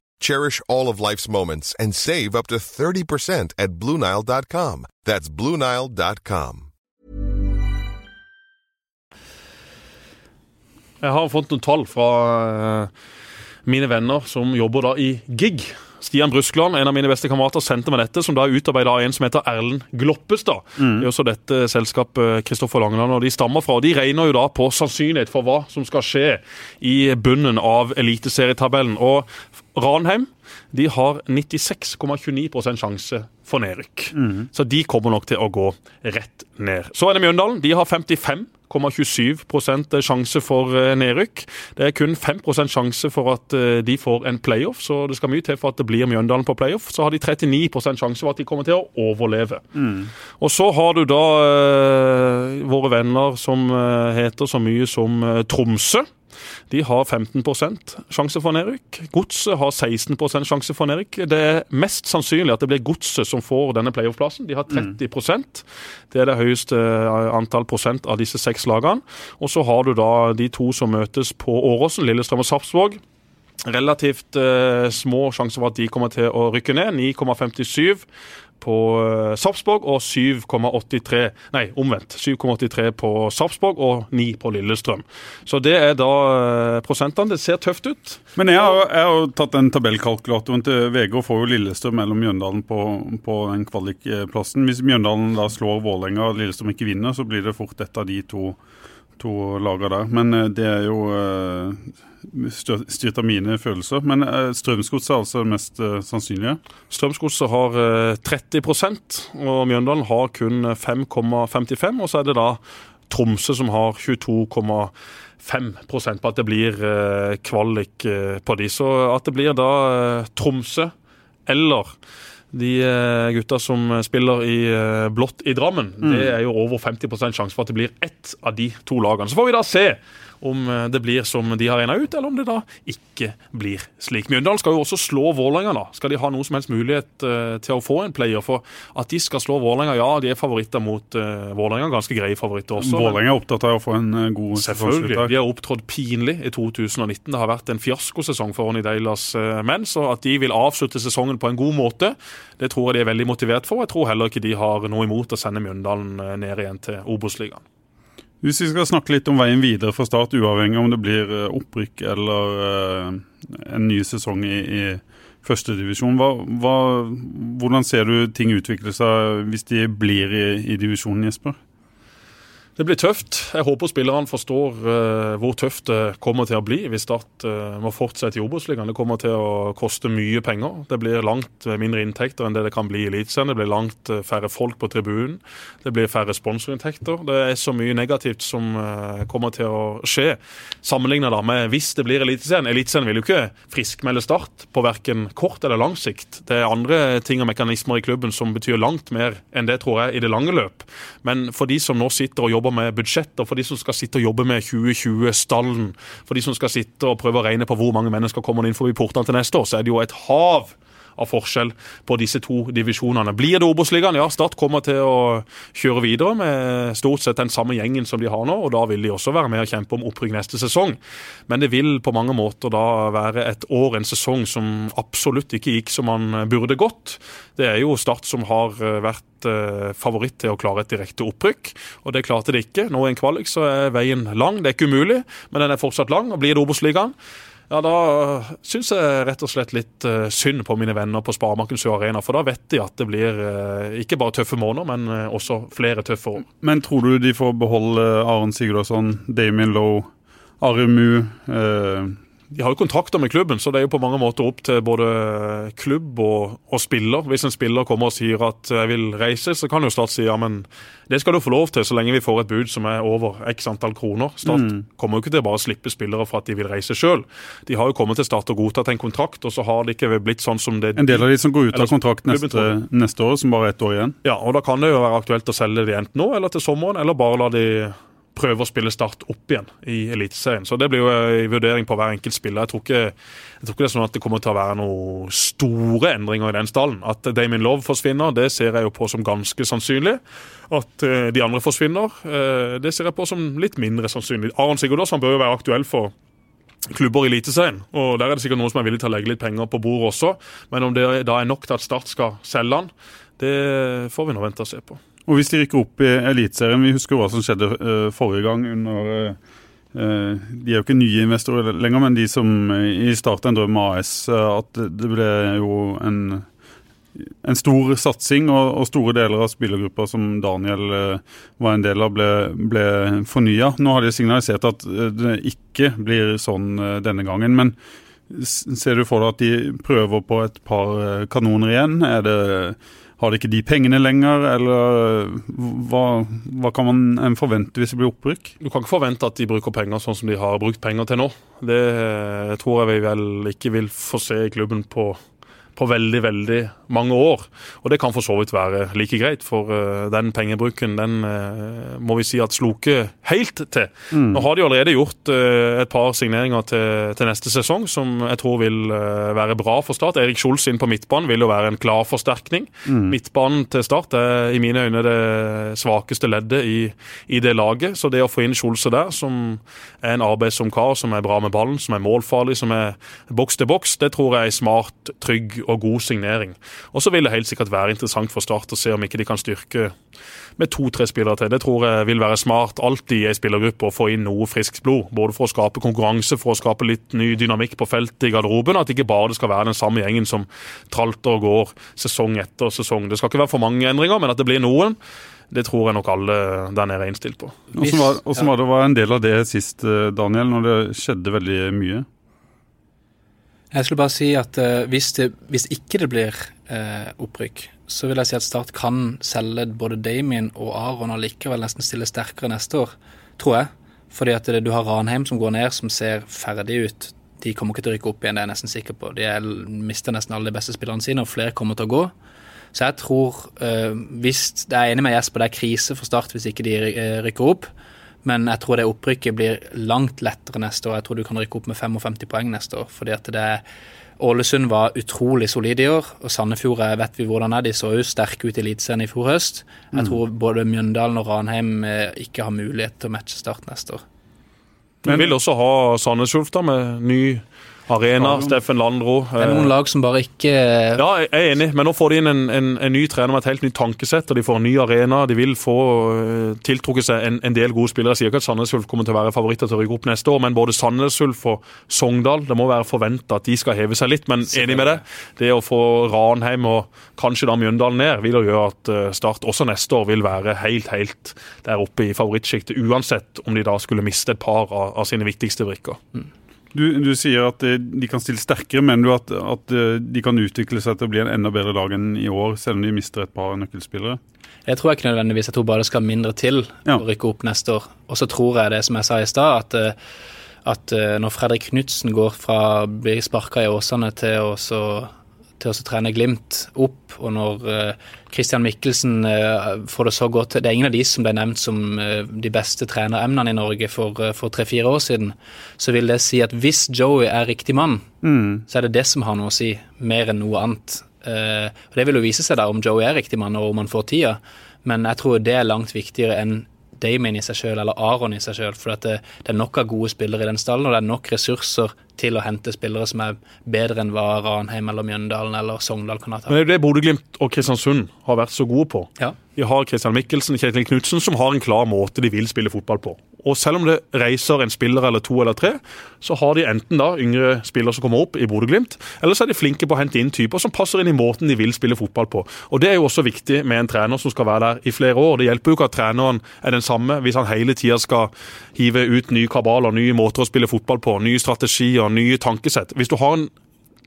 Cherish all of life's moments and save up to 30% at BlueNile.com. That's BlueNile.com. Jeg har fått noen tall fra eh, mine venner som jobber da i GIG. Stian Bruskland, en av mine beste kamerater, sendte meg dette, som da er utarbeida av en som heter Erlend Gloppestad. Det er også dette selskapet Kristoffer Langeland og de stammer fra. og De regner jo da på sannsynlighet for hva som skal skje i bunnen av eliteserietabellen. Og Ranheim de har 96,29% sjanse for nedrykk. Så de kommer nok til å gå rett ned. Så er det Mjøndalen. De har 55,27% sjanse for eh, nedrykk. Det er kun 5% sjanse for at eh, de får en playoff, så det skal mye til for at det blir Mjøndalen på playoff. Så har de 39% sjanse for at de kommer til å overleve. Og så har du da eh, våre venner som heter så mye som Tromsø. De har 15% sjanse for nedrykk. Godset har 16% sjanse for nedrykk. Det er mest sannsynlig at det blir Godset som får denne playoff-plassen. De har 30% Det er det høyeste eh, antall prosent av disse seks lagene. Og så har du da de to som møtes på Åråsen, Lillestrøm og Sarpsborg. Relativt eh, små sjanser for at de kommer til å rykke ned. 9,57 på eh, Sarpsborg og 7,83 Nei, omvendt. 7,83 på Sarpsborg og 9 på Lillestrøm. Så det er da eh, prosentene. Det ser tøft ut. Men jeg har, jeg har tatt den tabellkalkulatoren til VG og får jo Lillestrøm mellom Mjøndalen på, på den kvalikplassen. Hvis Mjøndalen da slår Vålerenga og Lillestrøm ikke vinner, så blir det fort et av de to, to lagene der. Men eh, det er jo styrt av mine følelser. Men eh, Strømsgodset er altså det mest eh, sannsynlige. Strømsgodset har eh, 30% og Mjøndalen har kun 5,55 Og så er det da Tromsø som har 22,5% på at det blir eh, kvalik eh, på de. Så at det blir da eh, Tromsø eller de eh, gutta som spiller i eh, blått i Drammen, det er jo over 50 sjanse for at det blir ett av de to lagene. Så får vi da se om eh, det blir som de har regna ut, eller om det da ikke blir slik. Mjøndalen skal jo også slå Vålerenga, da. Skal de ha noe som helst mulighet eh, til å få en player? For at de skal slå Vålerenga, ja, de er favoritter mot uh, Vålerenga. Ganske greie favoritter også. Vålerenga er opptatt av å få en eh, god Selvfølgelig. De har opptrådt pinlig i 2019. Det har vært en fiaskosesong for Ronny Deilas eh, menn. Så at de vil avslutte sesongen på en god måte, det tror jeg de er veldig motivert for. Jeg tror heller ikke de har noe imot å sende Mjøndalen eh, ned igjen til Obos-ligaen. Hvis vi skal snakke litt om veien videre fra start, uavhengig om det blir eh, opprykk eller eh, en ny sesong i, i førstedivisjon, hvordan ser du ting utvikle seg hvis de blir i, i divisjonen, Jesper? Det blir tøft. Jeg håper spillerne forstår uh, hvor tøft det kommer til å bli hvis Start uh, må fortsette i Obos-ligaen. Det kommer til å koste mye penger. Det blir langt mindre inntekter enn det det kan bli i Eliteserien. Det blir langt uh, færre folk på tribunen. Det blir færre sponsorinntekter. Det er så mye negativt som kommer til å skje, sammenlignet med hvis det blir Eliteserien. Eliteserien vil jo ikke friskmelde Start på verken kort eller lang sikt. Det er andre ting og mekanismer i klubben som betyr langt mer enn det, tror jeg, i det lange løp. Men for de som nå sitter og jobber jobber med budsjetter, for de som skal sitte og jobbe med 2020-stallen, for de som skal sitte og prøve å regne på hvor mange mennesker kommer inn forbi portene til neste år, så er det jo et hav av forskjell på disse to divisjonene. Blir det Obos-ligaen? Ja, Start kommer til å kjøre videre med stort sett den samme gjengen som de har nå, og da vil de også være med og kjempe om opprykk neste sesong. Men det vil på mange måter da være et år, en sesong, som absolutt ikke gikk som man burde gått. Det er jo Start som har eh, vært eh, favoritt til å klare et direkte opprykk, og det klarte de ikke. Nå i en kvalik så er veien lang, det er ikke umulig, men den er fortsatt lang. og Blir det Obos-ligaen? Ja, Da syns jeg rett og slett litt uh, synd på mine venner på Sparebanken Sør Arena. For da vet de at det blir uh, ikke bare tøffe måneder, men uh, også flere tøffe år. Men tror du de får beholde Aron Sigurdsson, Damien Lowe, Arimu? De har jo kontrakter med klubben, så det er jo på mange måter opp til både klubb og, og spiller. Hvis en spiller kommer og sier at jeg vil reise, så kan jo Start si ja, men det skal du få lov til så lenge vi får et bud som er over x antall kroner. Start mm. kommer jo ikke til å bare slippe spillere for at de vil reise sjøl. De har jo kommet til Start og godtatt en kontrakt, og så har det ikke blitt sånn som det En del av de som går ut av kontrakt neste, neste år, som bare er ett år igjen? Ja, og da kan det jo være aktuelt å selge de enten nå eller til sommeren, eller bare la de prøve å spille Start opp igjen i Eliteserien. Så det blir jo en vurdering på hver enkelt spiller. Jeg tror, ikke, jeg tror ikke det er sånn at det kommer til å være noen store endringer i den stallen. At Damien Love forsvinner, det ser jeg jo på som ganske sannsynlig. At uh, de andre forsvinner, uh, det ser jeg på som litt mindre sannsynlig. Aron Sigurdås bør jo være aktuell for klubber i Eliteserien. Og der er det sikkert noen som er villig til å legge litt penger på bordet også. Men om det da er nok til at Start skal selge han, det får vi nå vente og se på. Og hvis de rykker opp i Eliteserien, vi husker hva som skjedde uh, forrige gang under uh, De er jo ikke nye investorer lenger, men de som i starten drøm AS, at det ble jo en, en stor satsing, og, og, store deler av spillergruppa som Daniel var en del av, ble, ble fornya. Nå har de signalisert at det ikke blir sånn denne gangen. men Ser du for deg at de prøver på et par kanoner igjen? Er det har de ikke de pengene lenger, eller hva, hva kan man forvente hvis det blir opprykk? Du kan ikke forvente at de bruker penger sånn som de har brukt penger til nå. Det tror jeg vi vel ikke vil få se i klubben på på veldig, veldig mange år. Og det kan for så vidt være like greit, for uh, den pengebruken den uh, må vi si at sloker helt til. Mm. Nå har de allerede gjort uh, et par signeringer til, til, neste sesong som jeg tror vil være bra for Start. Erik Scholz inn på midtbanen vil jo være en klar forsterkning. Mm. Midtbanen til Start er i mine øyne det svakeste leddet i, i det laget. Så det å få inn Skjolse der, som er en arbeidsom kar, som er bra med ballen, som er målfarlig, som er boks til boks, det tror jeg er smart, trygg og god signering. Og så vil det helt sikkert være interessant for Start å se om ikke de kan styrke med to-tre spillere til. Det tror jeg vil være smart alltid i ei spillergruppe å få inn noe friskt blod. Både for å skape konkurranse, for å skape litt ny dynamikk på feltet i garderoben. At ikke bare det skal være den samme gjengen som tralter og går sesong etter sesong. Det skal ikke være for mange endringer, men at det blir noen. Det tror jeg nok alle der nede er innstilt på. Hvordan var, var, det var en del av det sist, eh, Daniel, når det skjedde veldig mye? Jeg skulle bare si at uh, hvis, det, hvis, ikke det blir uh, opprykk, så vil jeg si at Start kan selge både Damien og Aron og likevel nesten stille sterkere neste år, tror jeg. Fordi at det, du har Ranheim som går ned, som ser ferdig ut. De kommer ikke til å rykke opp igjen, det er jeg nesten sikker på. De er, mister nesten alle de beste spillerne sine, og flere kommer til å gå. Så jeg tror, uh, hvis Jeg er enig med Jesper, det er krise for Start hvis ikke de rykker opp. Men jeg tror det opprykket blir langt lettere neste år. Jeg tror du kan rykke opp med 55 poeng neste år. fordi at det Ålesund var utrolig solid i år, og Sandefjord vet vi hvordan er. De så jo sterke ut i Eliteserien i fjor høst. Jeg mm. tror både Mjøndalen og Ranheim eh, ikke har mulighet til å matche Start neste år. Men vil også ha Sandnes Ulf med ny Arena, Steffen Landro. Det er noen lag som bare ikke Ja, jeg er enig, men nå får de inn en, en, en ny trener med et helt nytt tankesett, og de får en ny arena. De vil få uh, tiltrukket seg en, en, del gode spillere. Jeg sier ikke at Sandnes Ulf kommer til å være favoritter til å rykke opp neste år, men både Sandnes Ulf og Sogndal, det må være forventa at de skal heve seg litt. Men enig med det, det å få Ranheim og kanskje da Mjøndalen ned, vil jo gjøre at uh, Start også neste år vil være helt, helt der oppe i favorittsjiktet, uansett om de da skulle miste et par av, av sine viktigste brikker. Mm. Du, du, sier at eh, de kan stille sterkere, men du at, at, eh, de kan utvikle seg til å bli en enda bedre lag enn i år, selv om de mister et par nøkkelspillere? Jeg tror ikke nødvendigvis. Jeg tror bare det skal mindre til ja. å rykke opp neste år. Og så tror jeg det som jeg sa i stad, at, eh, at, når Fredrik Knutsen går fra å bli sparka i Åsane til å til å trene Glimt opp. Og når uh, Christian Mikkelsen uh, får det så godt Det er ingen av de som ble nevnt som uh, de beste treneremnene i Norge for tre-fire år siden. Så vil det si at hvis Joey er riktig mann, mm. så er det det som har noe å si, mer enn noe annet. og Det vil jo vise seg da om Joey er riktig mann, og om han får tida. Men jeg tror det er langt viktigere enn Damien i seg sjøl eller Aron i seg sjøl. For det, det, er nok av gode spillere i den stallen, og det er nok ressurser til å hente spillere som er bedre enn hva Ranheim eller Mjøndalen eller Sogndal kan ha tatt. Men det er det Bodø-Glimt og Kristiansund har vært så gode på. Ja. Vi har Christian Mikkelsen Kjetil Knutsen som har en klar måte de vil spille fotball på. Og selv om det reiser en spiller eller to eller tre, så har de enten da yngre spillere som kommer opp i Bodø-Glimt, eller så er de flinke på å hente inn typer som passer inn i måten de vil spille fotball på. Og Det er jo også viktig med en trener som skal være der i flere år. Det hjelper jo ikke at treneren er den samme hvis han hele tida skal hive ut nye kabaler, nye måter å spille fotball på, nye strategier, nye tankesett. Hvis du har en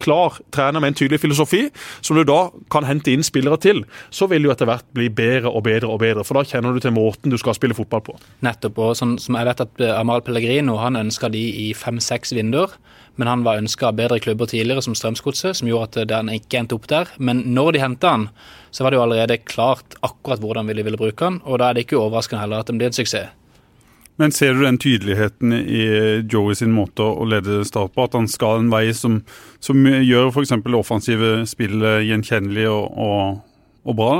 klar trener med en tydelig filosofi, som du da kan hente inn spillere til, så vil du etter hvert bli bedre og bedre og bedre. For da kjenner du til måten du skal spille fotball på. Nettopp. og sånn som jeg vet at Amal Pellegrino han ønska de i fem-seks vinduer. Men han var ønska bedre klubber tidligere, som Strømsgodset, som gjorde at han ikke endte opp der. Men når de henta han, så var det jo allerede klart akkurat hvordan de ville bruke han, og da er det ikke overraskende heller at det blir en suksess. Men ser du den tydeligheten i Joey sin måte å lede Start på? At han skal en vei som, som gjør f.eks. offensive spill gjenkjennelig og, og, og, bra?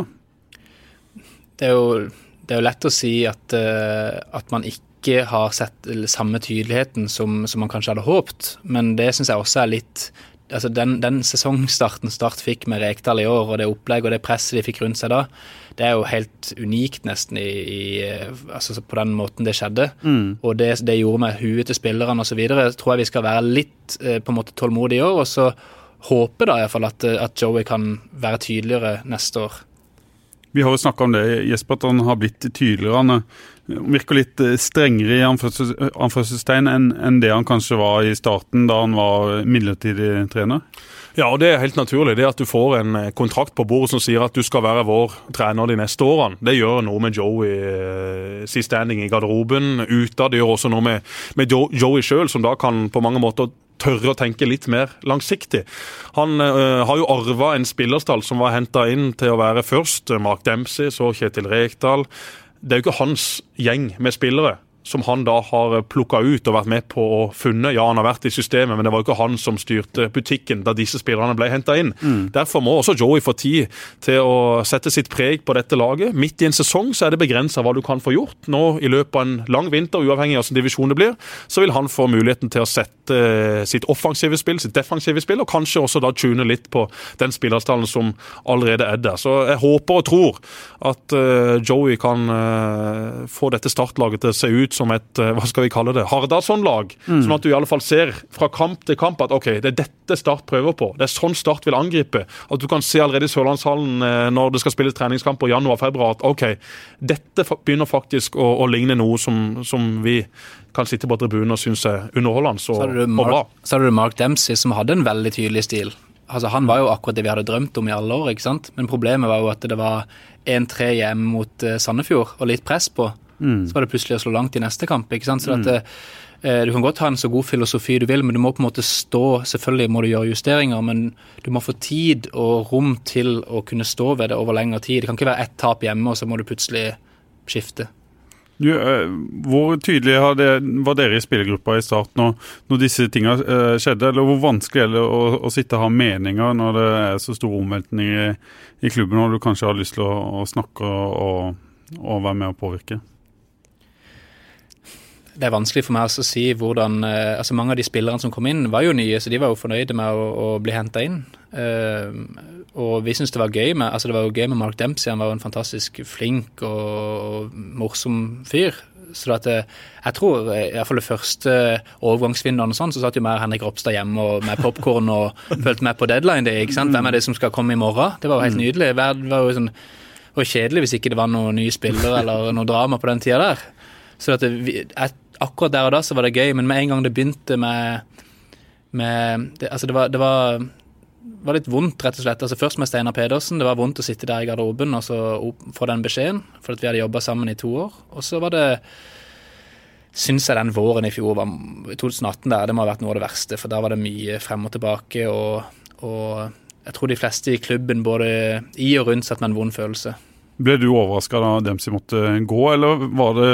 Det er, jo, det er jo lett å si at, uh, at man ikke har sett samme tydeligheten som, som man kanskje hadde håpt, men det syns jeg også er litt altså den, den, sesongstarten Start fikk med Rekdal i år, og det opplegget og det presset de fikk rundt seg da, det er jo helt unikt nesten i, i altså på den måten det skjedde. Mm. Og det det gjorde med huet til spillerne osv., tror jeg vi skal være litt eh, på en måte tålmodige i år. Og så håpe da iallfall at, at Joey kan være tydeligere neste år. Vi har jo snakka om det, Jesper, at han har blitt tydeligere. Han virker litt eh, strengere i anførselstegn enn det han kanskje var i starten, da han var midlertidig trener? Ja, og det er helt naturlig. Det at du får en eh, kontrakt på bordet som sier at du skal være vår trener de neste årene, det gjør noe med Joey uh, sin standing i garderoben ute. Det gjør også noe med, med Joey sjøl, som da kan på mange måter tørre å tenke litt mer langsiktig. Han øh, har jo arva en spillerstall som var henta inn til å være først Mark Dempsey, så Kjetil Rekdal. Det er jo ikke hans gjeng med spillere som han da har plukka ut og vært med på å funne. Ja, han har vært i systemet, men det var jo ikke han som styrte butikken da disse spillerne ble henta inn. Mm. Derfor må også Joey få tid til å sette sitt preg på dette laget. Midt i en sesong så er det begrensa hva du kan få gjort. Nå i løpet av en lang vinter, uavhengig av hvilken divisjon det blir, så vil han få muligheten til å sette eh, sitt offensive spill, sitt defensive spill, og kanskje også da tune litt på den spillerstallen som allerede er der. Så jeg håper og tror at uh, Joey kan få dette startlaget til å se ut som et eh, hva skal vi kalle det, Hardasson-lag. Mm. Sånn at du i alle fall ser fra kamp til kamp at ok, det er dette Start prøver på. Det er sånn Start vil angripe. At du kan se allerede i Sørlandshallen eh, når det skal spilles treningskamper i januar-februar at ok, dette begynner faktisk å, å ligne noe som, som, vi kan sitte på tribunen og synes er underholdende og, og bra. Så hadde du Mark Dempsey som hadde en veldig tydelig stil. Altså, han var jo akkurat det vi hadde drømt om i alle år, ikke sant? men problemet var jo at det var 1-3 hjemme mot uh, Sandefjord og litt press på. Mm. Så var det plutselig å slå langt i neste kamp. ikke sant? Så mm. at, eh, Du kan godt ha en så god filosofi du vil, men du må på en måte stå Selvfølgelig må du gjøre justeringer, men du må få tid og rom til å kunne stå ved det over lengre tid. Det kan ikke være ett tap hjemme, og så må du plutselig skifte. Du, eh, hvor tydelig var dere i spillergruppa i start når, når disse tingene uh, skjedde? Eller hvor vanskelig er det å, å, sitte og ha meninger når det er så stor omveltninger i, i klubben, og du kanskje har lyst til å, å snakke og, og være med å påvirke? Det er vanskelig for meg å si hvordan eh, altså Mange av de spillerne som kom inn, var jo nye, så de var jo fornøyde med å, å bli henta inn. Uh, og vi syntes det var gøy med altså det var jo gøy med Mark Dempsey. Han var jo en fantastisk flink og, og morsom fyr. Så at, jeg tror i hvert fall det første overgangsvinduet sånn, så satt jo mer Henrik Ropstad hjemme og, med popkorn og fulgte med på deadline. Det, ikke sant? Hvem er det som skal komme i morgen? Det var jo helt mm. nydelig. Det var jo sånn, og kjedelig hvis ikke det var noen nye spillere eller noe drama på den tida der. Så det, akkurat der og da så var det gøy, men med en gang det begynte med, med det, Altså, det var, det var, var, litt vondt, rett og slett. Altså Først med Steinar Pedersen. Det var vondt å sitte der i garderoben og så få den beskjeden, for vi hadde jobba sammen i to år. Og så var det Syns jeg den våren i fjor, var, 2018, der, det må ha vært noe av det verste. For da var det mye frem og tilbake. og, og jeg tror de fleste i klubben, både i og rundt, satt med en vond følelse. Ble du overraska da Dempsey måtte gå, eller var det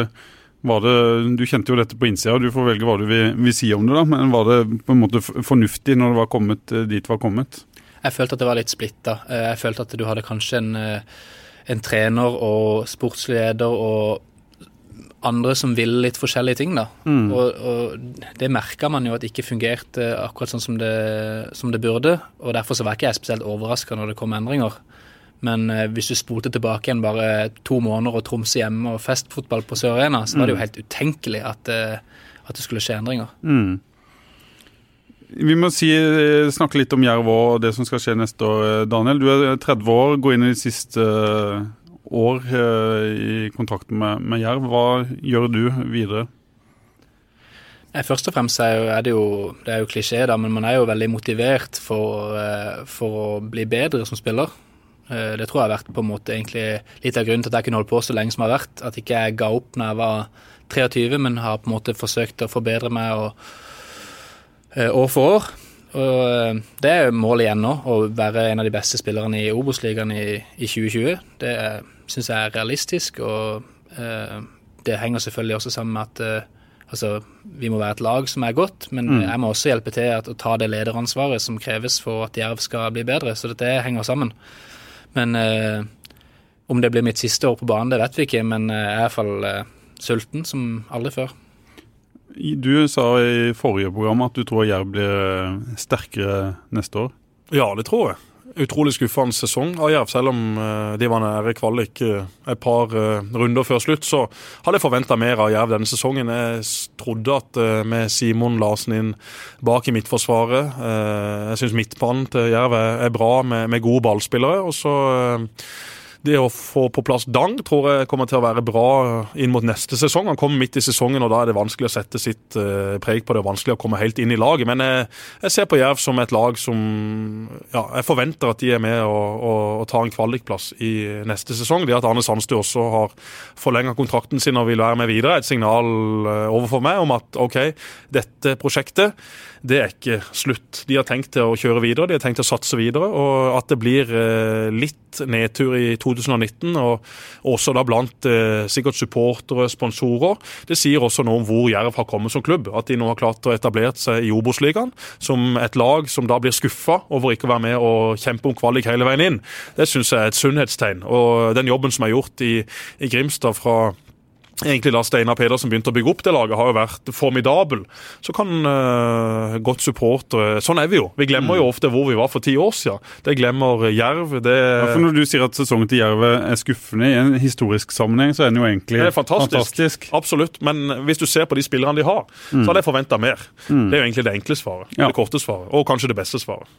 det, Du kjente jo dette på innsida, du får velge hva du vil, vil, si om det. da, Men var det på en måte fornuftig når det var kommet eh, dit det var kommet? Jeg følte at det var litt splitta. Eh, jeg følte at du hadde kanskje en, eh, en trener og sportsleder og andre som ville litt forskjellige ting. da. Mm. Og, og, Det merka man jo at ikke fungerte akkurat sånn som det, som det burde. og Derfor så var ikke jeg spesielt overraska når det kom endringer. Men eh, hvis du spolte tilbake igjen bare to måneder og Tromsø hjemme og festfotball på Sør Arena, så var det jo mm. helt utenkelig at, eh, at det skulle skje endringer. Mm. Vi må si, eh, snakke litt om Jerv og det som skal skje neste år. Daniel, du er 30 år, går inn i de siste år i kontrakten med, med Jerv. Hva gjør du videre? Først og fremst er det jo det er jo klisjé, da, men man er jo veldig motivert for, for å bli bedre som spiller. Eh, det tror jeg har vært på en måte egentlig litt av grunnen til at jeg kunne holdt på så lenge som jeg har vært. At ikke jeg ga opp når jeg var 23, men har på en måte forsøkt å forbedre meg og, eh, år for år. Og eh, Det er målet igjen nå, å være en av de beste spillerne i Obos-ligaen i, i, 2020. Det syns jeg er realistisk, og eh, det henger selvfølgelig også sammen med at eh, altså, vi må være et lag som er godt, men mm. jeg må også hjelpe til å ta det lederansvaret som kreves for at Jerv skal bli bedre. Så dette henger sammen. Men eh, om det blir mitt siste år på banen, det vet vi ikke. Men jeg er i hvert fall eh, sulten som aldri før. Du sa i forrige program at du tror Jerv blir eh, sterkere neste år. Ja, det tror jeg utrolig skuffende sesong av Jerv. Selv om eh, de var nære kvalik eh, et par eh, runder før slutt, så hadde jeg forventa mer av Jerv denne sesongen. Jeg trodde at med Simon Larsen inn bak i midtforsvaret Jeg syns midtbanen til Jerv er bra med, med gode ballspillere. og så det å få på plass Dang tror jeg kommer til å være bra inn mot neste sesong. Han kommer midt i sesongen, og da er det vanskelig å sette sitt uh, preg på det. og vanskelig å komme helt inn i laget. Men jeg, jeg ser på Jerv som et lag som ja, jeg forventer at de er med og, og, og tar en kvalikplass i neste sesong. Det at Arne Sandstø også har forlenga kontrakten sin og vil være med videre, er et signal uh, overfor meg om at OK, dette prosjektet det er ikke slutt. De har tenkt til å kjøre videre, de har tenkt til å satse videre. Og at det blir uh, litt nedtur i 2019, og også da blant eh, sikkert supportere, sponsorer. Det sier også noe om hvor Jerv har kommet som klubb. At de nå har klart å etablere seg i Obos-ligaen som et lag som da blir skuffa over ikke å være med og kjempe om kvalik hele veien inn. Det syns jeg er et sunnhetstegn. Og den jobben som er gjort i, i Grimstad fra egentlig da Steinar Pedersen begynte å bygge opp det laget, har jo vært formidabel. Så kan uh, godt supportere Sånn er vi jo. Vi glemmer jo mm. ofte hvor vi var for ti år siden. Det glemmer Jerv. Det ja, for Når du sier at sesongen til Jerv er skuffende i en historisk sammenheng, så er den jo egentlig det fantastisk. fantastisk. Absolutt. Men hvis du ser på de spillerne de har, mm. så hadde jeg forventa mer. Mm. Det er jo egentlig det enkle svaret. Ja. Det korte svaret. Og kanskje det beste svaret.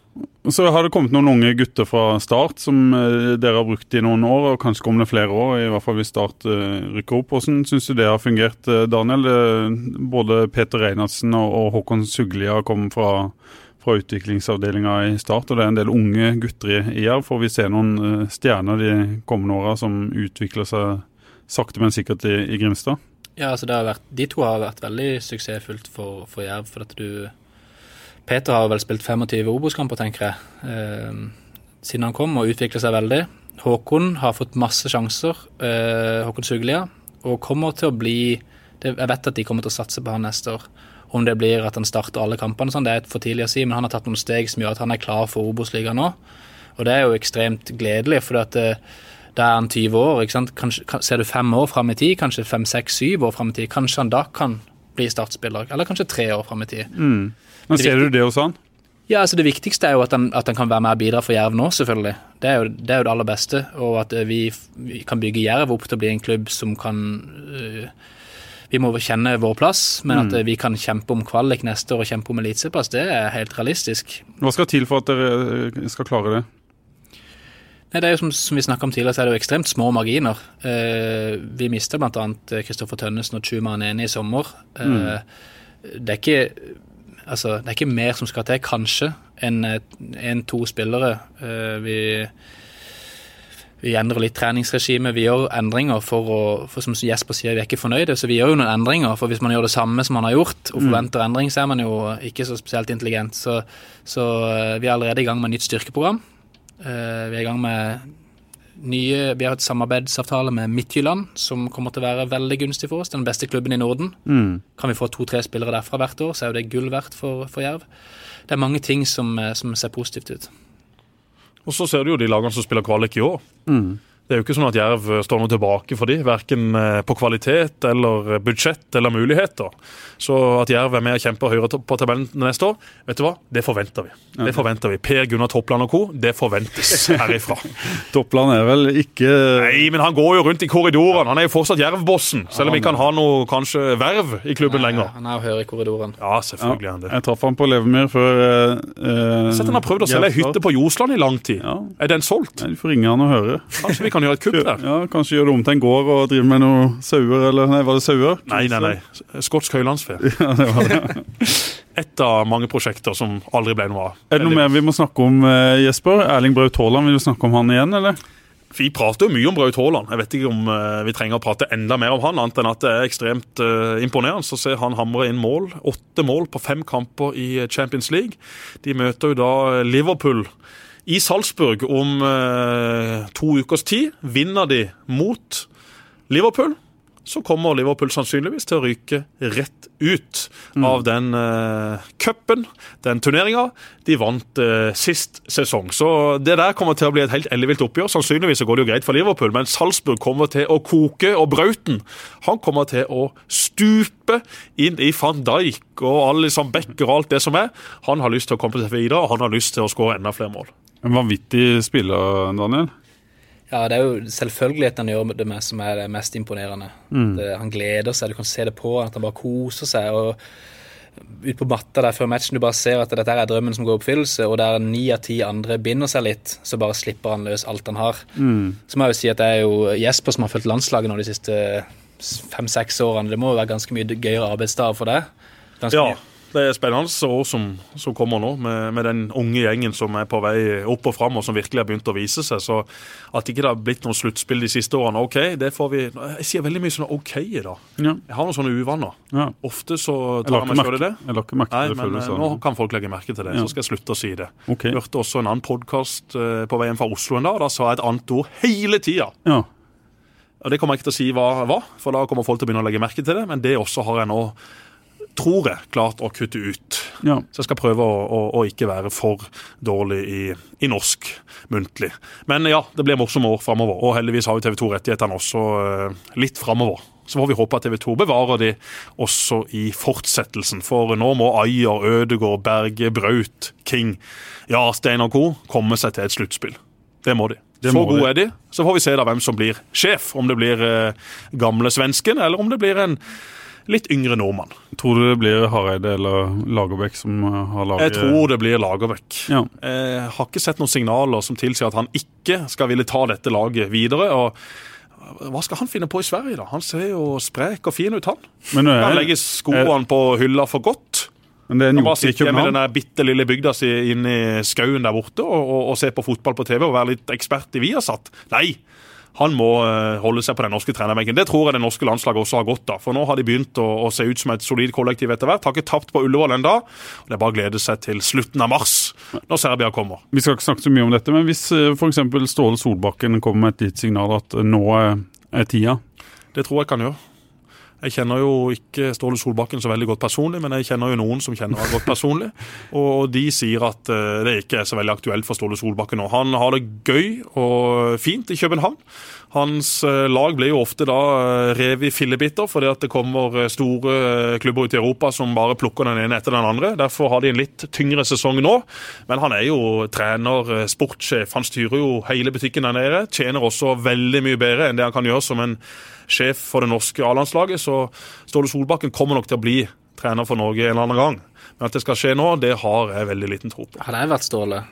Så har det kommet noen unge gutter fra Start som dere har brukt i noen år, og kanskje kommer det flere år, i hvert fall hvis Start uh, rykker opp. Hvordan syns det har fungert, eh, Daniel? Både Peter Reinhardsen og Håkon Suglia kom fra, fra utviklingsavdelinga i Start, og det er en del unge gutter i Jerv. Får vi se noen eh, stjerner de kommende åra som utvikler seg sakte, men sikkert i, i Grimstad? Ja, altså vært, De to har vært veldig suksessfullt for, for Jerv. for at du Peter har vel spilt 25 Obos-kamper, tenker jeg, eh, siden han kom, og utvikler seg veldig. Håkon har fått masse sjanser. Eh, Håkon Suglia og kommer til å bli det, Jeg vet at de kommer til å satse på han neste år. Om det blir at han starter alle kampene, sånn, det er for tidlig å si, men han har tatt noen steg som gjør at han er klar for Obos-ligaen nå. Og det er jo ekstremt gledelig, for eh, da er han 20 år. Kanskje, ser du fem år fram i tid, kanskje fem, seks, syv år fram i tid, kanskje han da kan bli startspiller. Eller kanskje tre år fram i tid. Men ser du det hos han? Ja, altså Det viktigste er jo at han, at han kan være med og bidra for Jerv nå, selvfølgelig. Det er jo det, er jo det aller beste. Og at eh, vi, vi kan bygge Jerv opp til å bli en klubb som kan øh, Vi må kjenne vår plass, men at øh, vi kan kjempe om kvalik neste år og kjempe om eliteserieplass, det er helt realistisk. Hva skal til for at dere eh, skal klare det? Nei, det er jo som, som vi snakket om tidligere, så er det jo ekstremt små marginer. Eh, vi mista bl.a. Kristoffer Tønnesen og Tjuma Ene i sommer. Eh, Det er ikke Altså, det er ikke mer som skal til, kanskje, enn en-to spillere. Eh, vi, vi endrer litt treningsregime. Vi gjør endringer for å For som Jesper sier, vi er ikke fornøyde, så vi gjør jo noen endringer. For hvis man gjør det samme som man har gjort, og forventer endring, så er man jo ikke så spesielt intelligent. Så, så eh, vi er allerede i gang med nytt styrkeprogram. Eh, Vi er i gang med nye Vi har et samarbeidsavtale med Midtjylland, som kommer til å være veldig gunstig for oss. Den beste klubben i Norden. Kan vi få to-tre spillere derfra hvert år, så er jo det gull verdt for, for Jerv. Det er mange ting som, eh, som ser positivt ut. Og så ser du jo de lagene som spiller kvalik i år. Det er jo ikke sånn at Jerv står noe tilbake for de, verken eh, på kvalitet eller budsjett eller muligheter. Så at Jerv er med og kjemper høyere på tabellen neste år, vet du hva? Det forventer vi. Det forventer vi. Per Gunnar Toppland og co., det forventes herifra. Toppland er vel ikke Nei, men han går jo rundt i korridorene. Han er jo fortsatt Jerv-bossen, selv om ikke han har noe kanskje verv i klubben lenger. Han er jo høyere i korridoren. Ja, selvfølgelig er han det. Jeg traff han på Levemyr før eh, eh, Sett han har prøvd å selge ei hytte på Josland i lang tid. Ja. Er den solgt? Nei, Du får ringe han og høre. Kanskje vi kan gjøre et kupp der? Ja, Kanskje gjøre det om til en gård og drive med noe sauer, eller nei, var det sauer? Nei, nei, nei. Skotsk høylandsfe. Ja, det var det. Et av mange prosjekter som aldri ble noe av. Er det noe mer vi må snakke om, eh, Jesper? Erling Braut Haaland, vil du snakke om han igjen, eller? Vi prater jo mye om Braut Haaland. Jeg vet ikke om eh, vi trenger å prate enda mer om han, annet enn at det er ekstremt eh, imponerende å se han hamre inn mål. Åtte mål på fem kamper i Champions League. De møter jo da Liverpool i Salzburg om eh, to ukers tid. Vinner de mot Liverpool, så kommer Liverpool sannsynligvis til å ryke rett ut av den eh, cupen, den turneringa. De vant eh, sist sesong. Så det der kommer til å bli et helt ellevilt oppgjør. Sannsynligvis så går det jo greit for Liverpool, men Salzburg kommer til å koke, og Brauten han kommer til å stupe inn i van Dijk og alle liksom Becker og alt det som er. Han har lyst til å komme seg videre, og han har lyst til å skåre enda flere mål. En vanvittig spiller, Daniel. Ja, det er jo selvfølgeligheten han gjør det med som er det mest imponerende. Det, han gleder seg, du kan se det på at han bare koser seg. og ut på matta der før matchen, du bare ser at dette er drømmen som går i oppfyllelse, og der ni av ti andre binder seg litt, så bare slipper han løs alt han har. Så må jeg jo si at det er jo Jesper som har fulgt landslaget nå de siste fem-seks årene. Det må jo være ganske mye gøyere arbeidsdag for deg. Ganske Ja, mye. Det er spennende år som, som kommer nå, med, med den unge gjengen som er på vei opp og fram, og som virkelig har begynt å vise seg. Så at ikke det har blitt noe sluttspill de siste årene, OK, det får vi Jeg sier veldig mye sånn OK i dag. Ja. Jeg har noen sånne uvaner. ja. Ofte så Jeg tar la jeg meg sjøl i det. jeg la ikke merke til det før men du eh, sa nå kan folk legge merke til det. Ja. Så skal jeg slutte å si det. Ok. Hørte også en annen podkast på veien fra Oslo en dag. Da sa jeg et annet ord hele tida. Ja. Og Det kommer jeg ikke til å si hva var, for da kommer folk til å begynne å legge merke til det. Men det også har jeg nå, tror jeg, klart å kutte ut. ja. Så jeg skal prøve å, å, å ikke være for dårlig i, i norsk muntlig. Men ja, det blir morsomme år framover. Og heldigvis har jo TV 2-rettighetene også eh, litt framover. Så får vi håpe at TV 2 bevarer de også i fortsettelsen. For nå må Ayer, Ødegård, Berge, Braut, King, ja, Stein og co. komme seg til et sluttspill. Det må de. Det Så gode er de. Så får vi se da hvem som blir sjef. Om det blir eh, gamle svensken, eller om det blir en litt yngre nordmann. Tror du det blir Hareide eller Lagerbäck som eh, har laget Jeg tror det blir Lagerbäck. Ja. Jeg har ikke sett noen signaler som tilsier at han ikke skal ville ta dette laget videre. og Hva skal han finne på i Sverige, da? Han ser jo sprek og fin ut, han. Men nå Han er, legger skoene på hylla for godt. men det er en Han bare sitter hjemme i den der bitte lille bygda si inne i skauen der borte og, og, og ser på fotball på TV og være litt ekspert i Viasat. Nei! Han må eh, holde seg på den norske trenerbenken. Det tror jeg det norske landslaget også har godt av. For nå har de begynt å, å se ut som et solid kollektiv etter hvert. Har ikke tapt på Ullevål ennå. Det er bare å glede seg til slutten av mars, når Serbia kommer. Vi skal ikke snakke så mye om dette, men hvis f.eks. Ståle Solbakken kommer med et lite signal at eh, nå er er tida Det tror jeg kan gjøre. Jeg kjenner jo ikke Ståle Solbakken så veldig godt personlig, men jeg kjenner jo noen som kjenner han godt personlig. Og de sier at eh, det ikke er så veldig aktuelt for Ståle Solbakken nå. Han har det gøy og fint i København. Hans eh, lag blir jo ofte da eh, revet i fillebiter fordi at det kommer eh, store klubber ut i Europa som bare plukker den ene etter den andre. Derfor har de en litt tyngre sesong nå. Men han er jo trener, sportssjef. Han styrer jo hele butikken der nede. Tjener også veldig mye bedre enn det han kan gjøre som en sjef for det norske A-landslaget. Så Ståle Solbakken kommer nok til å bli trener for Norge en eller annen gang. Men at det skal skje nå, det har jeg veldig liten tro på. Hadde jeg vært Ståle,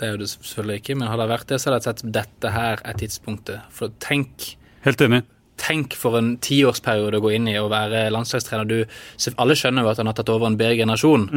det er jo det selvfølgelig ikke, men hadde det vært det, så hadde jeg sett dette her er tidspunktet. For tenk, Helt enig. tenk for en tiårsperiode å gå inn i og være landslagstrener. Du, alle skjønner jo at han har tatt over en bedre generasjon,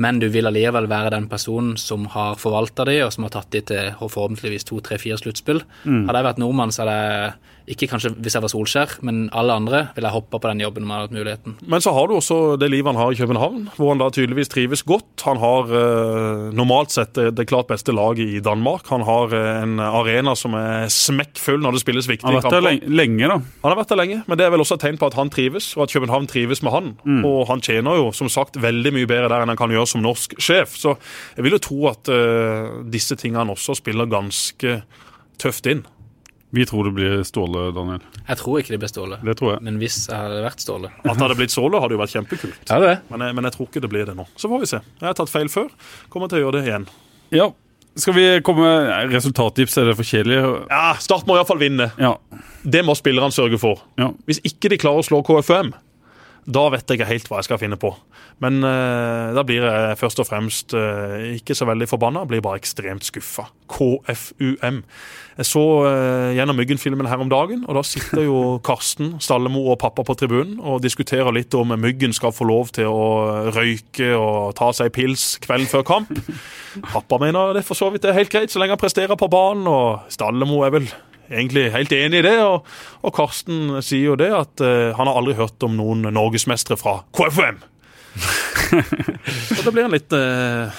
men du vil allikevel være den personen som har forvalta de, og som har tatt de til forhåpentligvis to, tre, fire sluttspill. Hadde jeg vært nordmann, så hadde jeg ikke kanskje hvis jeg var Solskjær, men alle andre ville jeg hoppa på den jobben om jeg hadde hatt muligheten. Men så har du også det livet han har i København, hvor han da tydeligvis trives godt. Han har eh, normalt sett det, det klart beste laget i Danmark. Han har eh, en arena som er smekkfull når det spilles viktige Han har vært der kamper. lenge, lenge, da. Han har vært der lenge, men det er vel også et tegn på at han trives, og at København trives med han. Og han tjener jo som sagt veldig mye bedre der enn han kan gjøre som norsk sjef. Så jeg vil jo tro at eh, disse tingene også spiller ganske tøft inn. Vi tror det blir Ståle, Daniel. Jeg tror ikke det blir Ståle, Det tror jeg. men hvis jeg hadde vært Ståle At det hadde blitt Ståle, hadde jo vært kjempekult. Ja, det. Men jeg, men jeg tror ikke det blir det nå. Så får vi se. Jeg har tatt feil før. Kommer til å gjøre det igjen. Ja. Skal vi komme Resultattips, er det for kjedelig? Ja, Start må iallfall vinne. Ja. Det må spillerne sørge for. ja. Hvis ikke de klarer å slå KFUM, da vet jeg ikke helt hva jeg skal finne på. Men uh, da blir jeg først og fremst uh, ikke så veldig forbanna, blir bare ekstremt skuffa. KFUM. Jeg så uh, gjennom Myggen-filmen her om dagen, og da sitter jo Karsten, Stallemo og pappa på tribunen og diskuterer litt om Myggen skal få lov til å røyke og ta seg pils kvelden før kamp. Pappa mener det for så vidt er helt greit så lenge han presterer på banen, og Stallemo er vel egentlig helt enig i det. Og, og Karsten sier jo det at uh, han har aldri hørt om noen norgesmestere fra KFUM. og det blir en litt uh,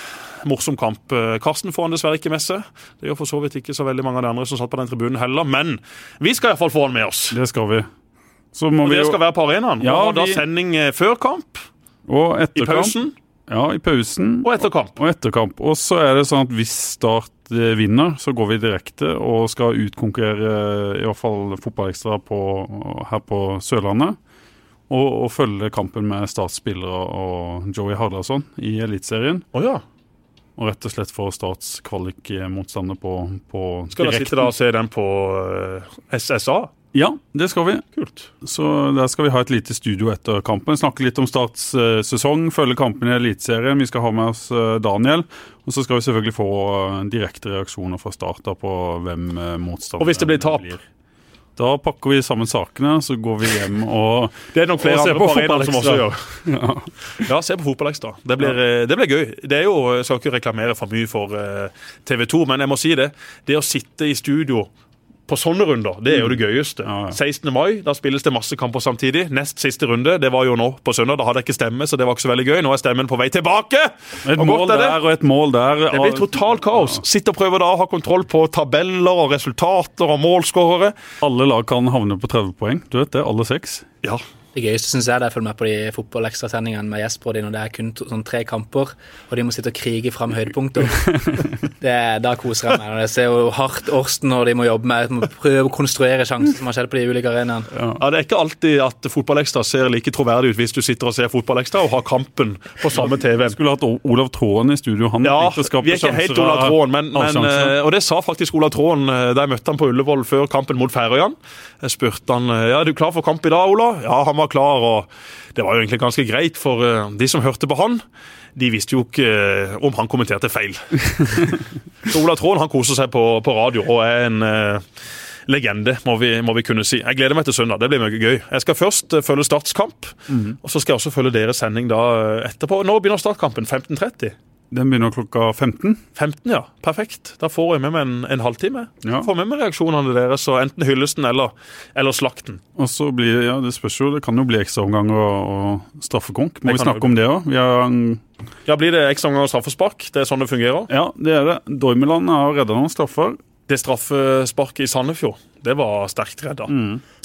morsom kamp. Karsten får han dessverre ikke med seg. Det gjør for så vidt ikke så veldig mange av de andre som satt på den tribunen heller. Men vi skal iallfall få han med oss. Det skal vi. Så må Og vi det skal være på arenaen. Ja, og da vi- sending eh, før kamp, Og i etter kamp. pausen Ja, i pausen. og etter kamp. Og etter kamp. Og så er det sånn at hvis Start eh, vinner, så går vi direkte og skal utkonkurrere i hvert fall Fotballekstra på, her på Sørlandet. Og, og følge kampen med Startspillere og Joey Hardarson i Eliteserien. Oh, ja. Og rett og slett få Starts kvalikmotstander på, på Skal dere sitte da og se den på eh, SSA? Ja, det skal vi. Kult. Så der skal vi ha et lite studio etter kampen. Snakke litt om Starts eh, sesong, følge kampen i Eliteserien. Vi skal ha med oss eh, Daniel. Og så skal vi selvfølgelig få eh, direkte reaksjoner fra Start på hvem uh, motstanderen Og hvis det blir tap? Da pakker vi sammen sakene, så går vi hjem og Det er nok flere andre på fotball som også gjør. Ja, se på Fotballekstra. Det, blir, eh, det blir gøy. Det er jo, Jeg skal ikke reklamere for mye for eh, TV 2, men jeg må si det. Det å sitte i studio på sånne runder, det er jo det gøyeste. Ja, ja. 16. mai, da spilles det masse kamper samtidig. Nest siste runde, det var jo nå på søndag. Da hadde jeg ikke stemme, så det var ikke så veldig gøy. Nå er stemmen på vei tilbake! Et mål er der og et mål der. Det blir totalt kaos. Sitt og prøve da å ha kontroll på tabeller og resultater og målskårere. Alle lag kan havne på 30 poeng. Du vet det, alle seks. Ja, Det gøyeste syns jeg er å følge med på de fotballekstrasendingene med Jesper og de når det er kun to, sånn tre kamper, og de må sitte og krige fram høydepunkter. Det, da koser jeg meg. og Jeg ser jo hardt Orsten når de må jobbe med må prøve å konstruere sjanser som har skjedd på de ulike arenaene. Ja, Det er ikke alltid at Fotballekstra ser like troverdig ut hvis du sitter og ser Fotballekstra og har kampen på samme TV. Skulle hatt Olav Tråen i studio. Han Ja, vi er ikke helt Olav av- Tråen, men, men, eh, og det sa faktisk Olav Tråen eh, da jeg møtte han på Ullevål før kampen mot Færøyene. Jeg spurte han eh, ja, er du klar for kamp i dag, Ola. Ja, han var klar, og det var jo egentlig ganske greit, for eh, de som hørte på han, de visste jo ikke eh, om han kommenterte feil. Så Ola Tråen han koser seg på, på radio og er en eh, legende, må vi, må vi kunne si. Jeg gleder meg til søndag. Det blir mye gøy. Jeg skal først følge Starts kamp, og så skal jeg også følge deres sending da etterpå. Nå begynner startkampen? 15.30? Den begynner klokka 15. 15, ja. Perfekt. Da får jeg med meg en, en halvtime. Ja. Får med meg reaksjonene deres, og enten hyllesten eller, eller slakten. Og så blir ja, det spørs jo, det kan jo bli ekstraomganger og, og straffekonk. Må Det vi snakke jo. om det òg? Ja, Blir det ekstra og straffespark? Det er sånn det fungerer. Ja, det er det. Dormeland har redda noen straffer. Det straffesparket i Sandefjord, det var sterkt redda.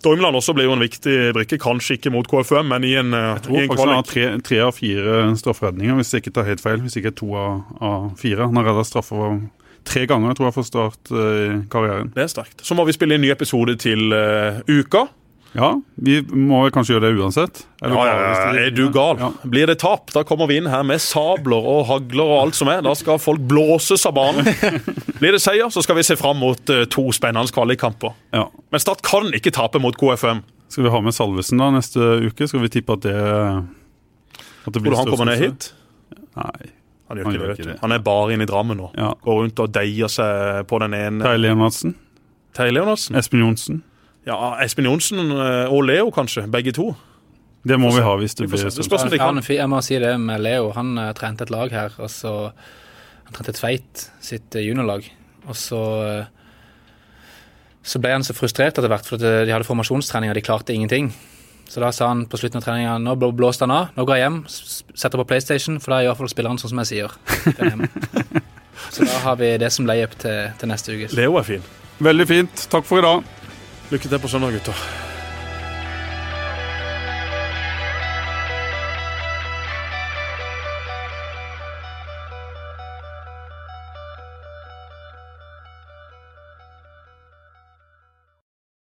Dormeland også ble jo en viktig brikke, kanskje ikke mot KFUM, men i en, kvalik. Jeg tror faktisk han har tre, tre av fire strafferedninger, hvis jeg ikke tar helt feil. Hvis ikke to av, av fire. Han har redda straffer tre ganger, tror jeg, for Start eh, i karrieren. Det er sterkt. Så må vi spille en ny episode til uh, uka. Ja, vi må kanskje gjøre det uansett? Eller Ja, ja, ja, Er du gal? Blir det tap, da kommer vi inn her med sabler og hagler og alt som er. Da skal folk blåses av banen. Blir det seier, så skal vi se fram mot eh, to spennende kvalikkamper. Ja. Men Start kan ikke tape mot KFM. Skal vi ha med Salvesen da neste uke? Skal vi tippe at det, at det Tror du han kommer ned hit? Nei. Han gjør Han ikke det, gjør vet du. det. Han er bare inne i Drammen nå. Går rundt og deier seg på den ene. Terje Leonardsen? Espen Johnsen. Ja, Espen Johnsen eh, og Leo, kanskje. Begge to. Det må vi ha hvis det blir. Sånn. Ja, jeg må si det med Leo. Han uh, trente et lag her, og så Han trente Tveit sitt eh, juniorlag. Og så Så ble han så frustrert etter hvert, for at de hadde formasjonstrening, og de klarte ingenting. Så da sa han på slutten av treninga nå blåste han av, nå går jeg hjem, setter på PlayStation, for da er i hvert fall spilleren sånn som jeg sier. Så da har vi det som layup til, til neste uke. Leo er fin. Veldig fint. Takk for i dag. Lykke til på søndag, gutter.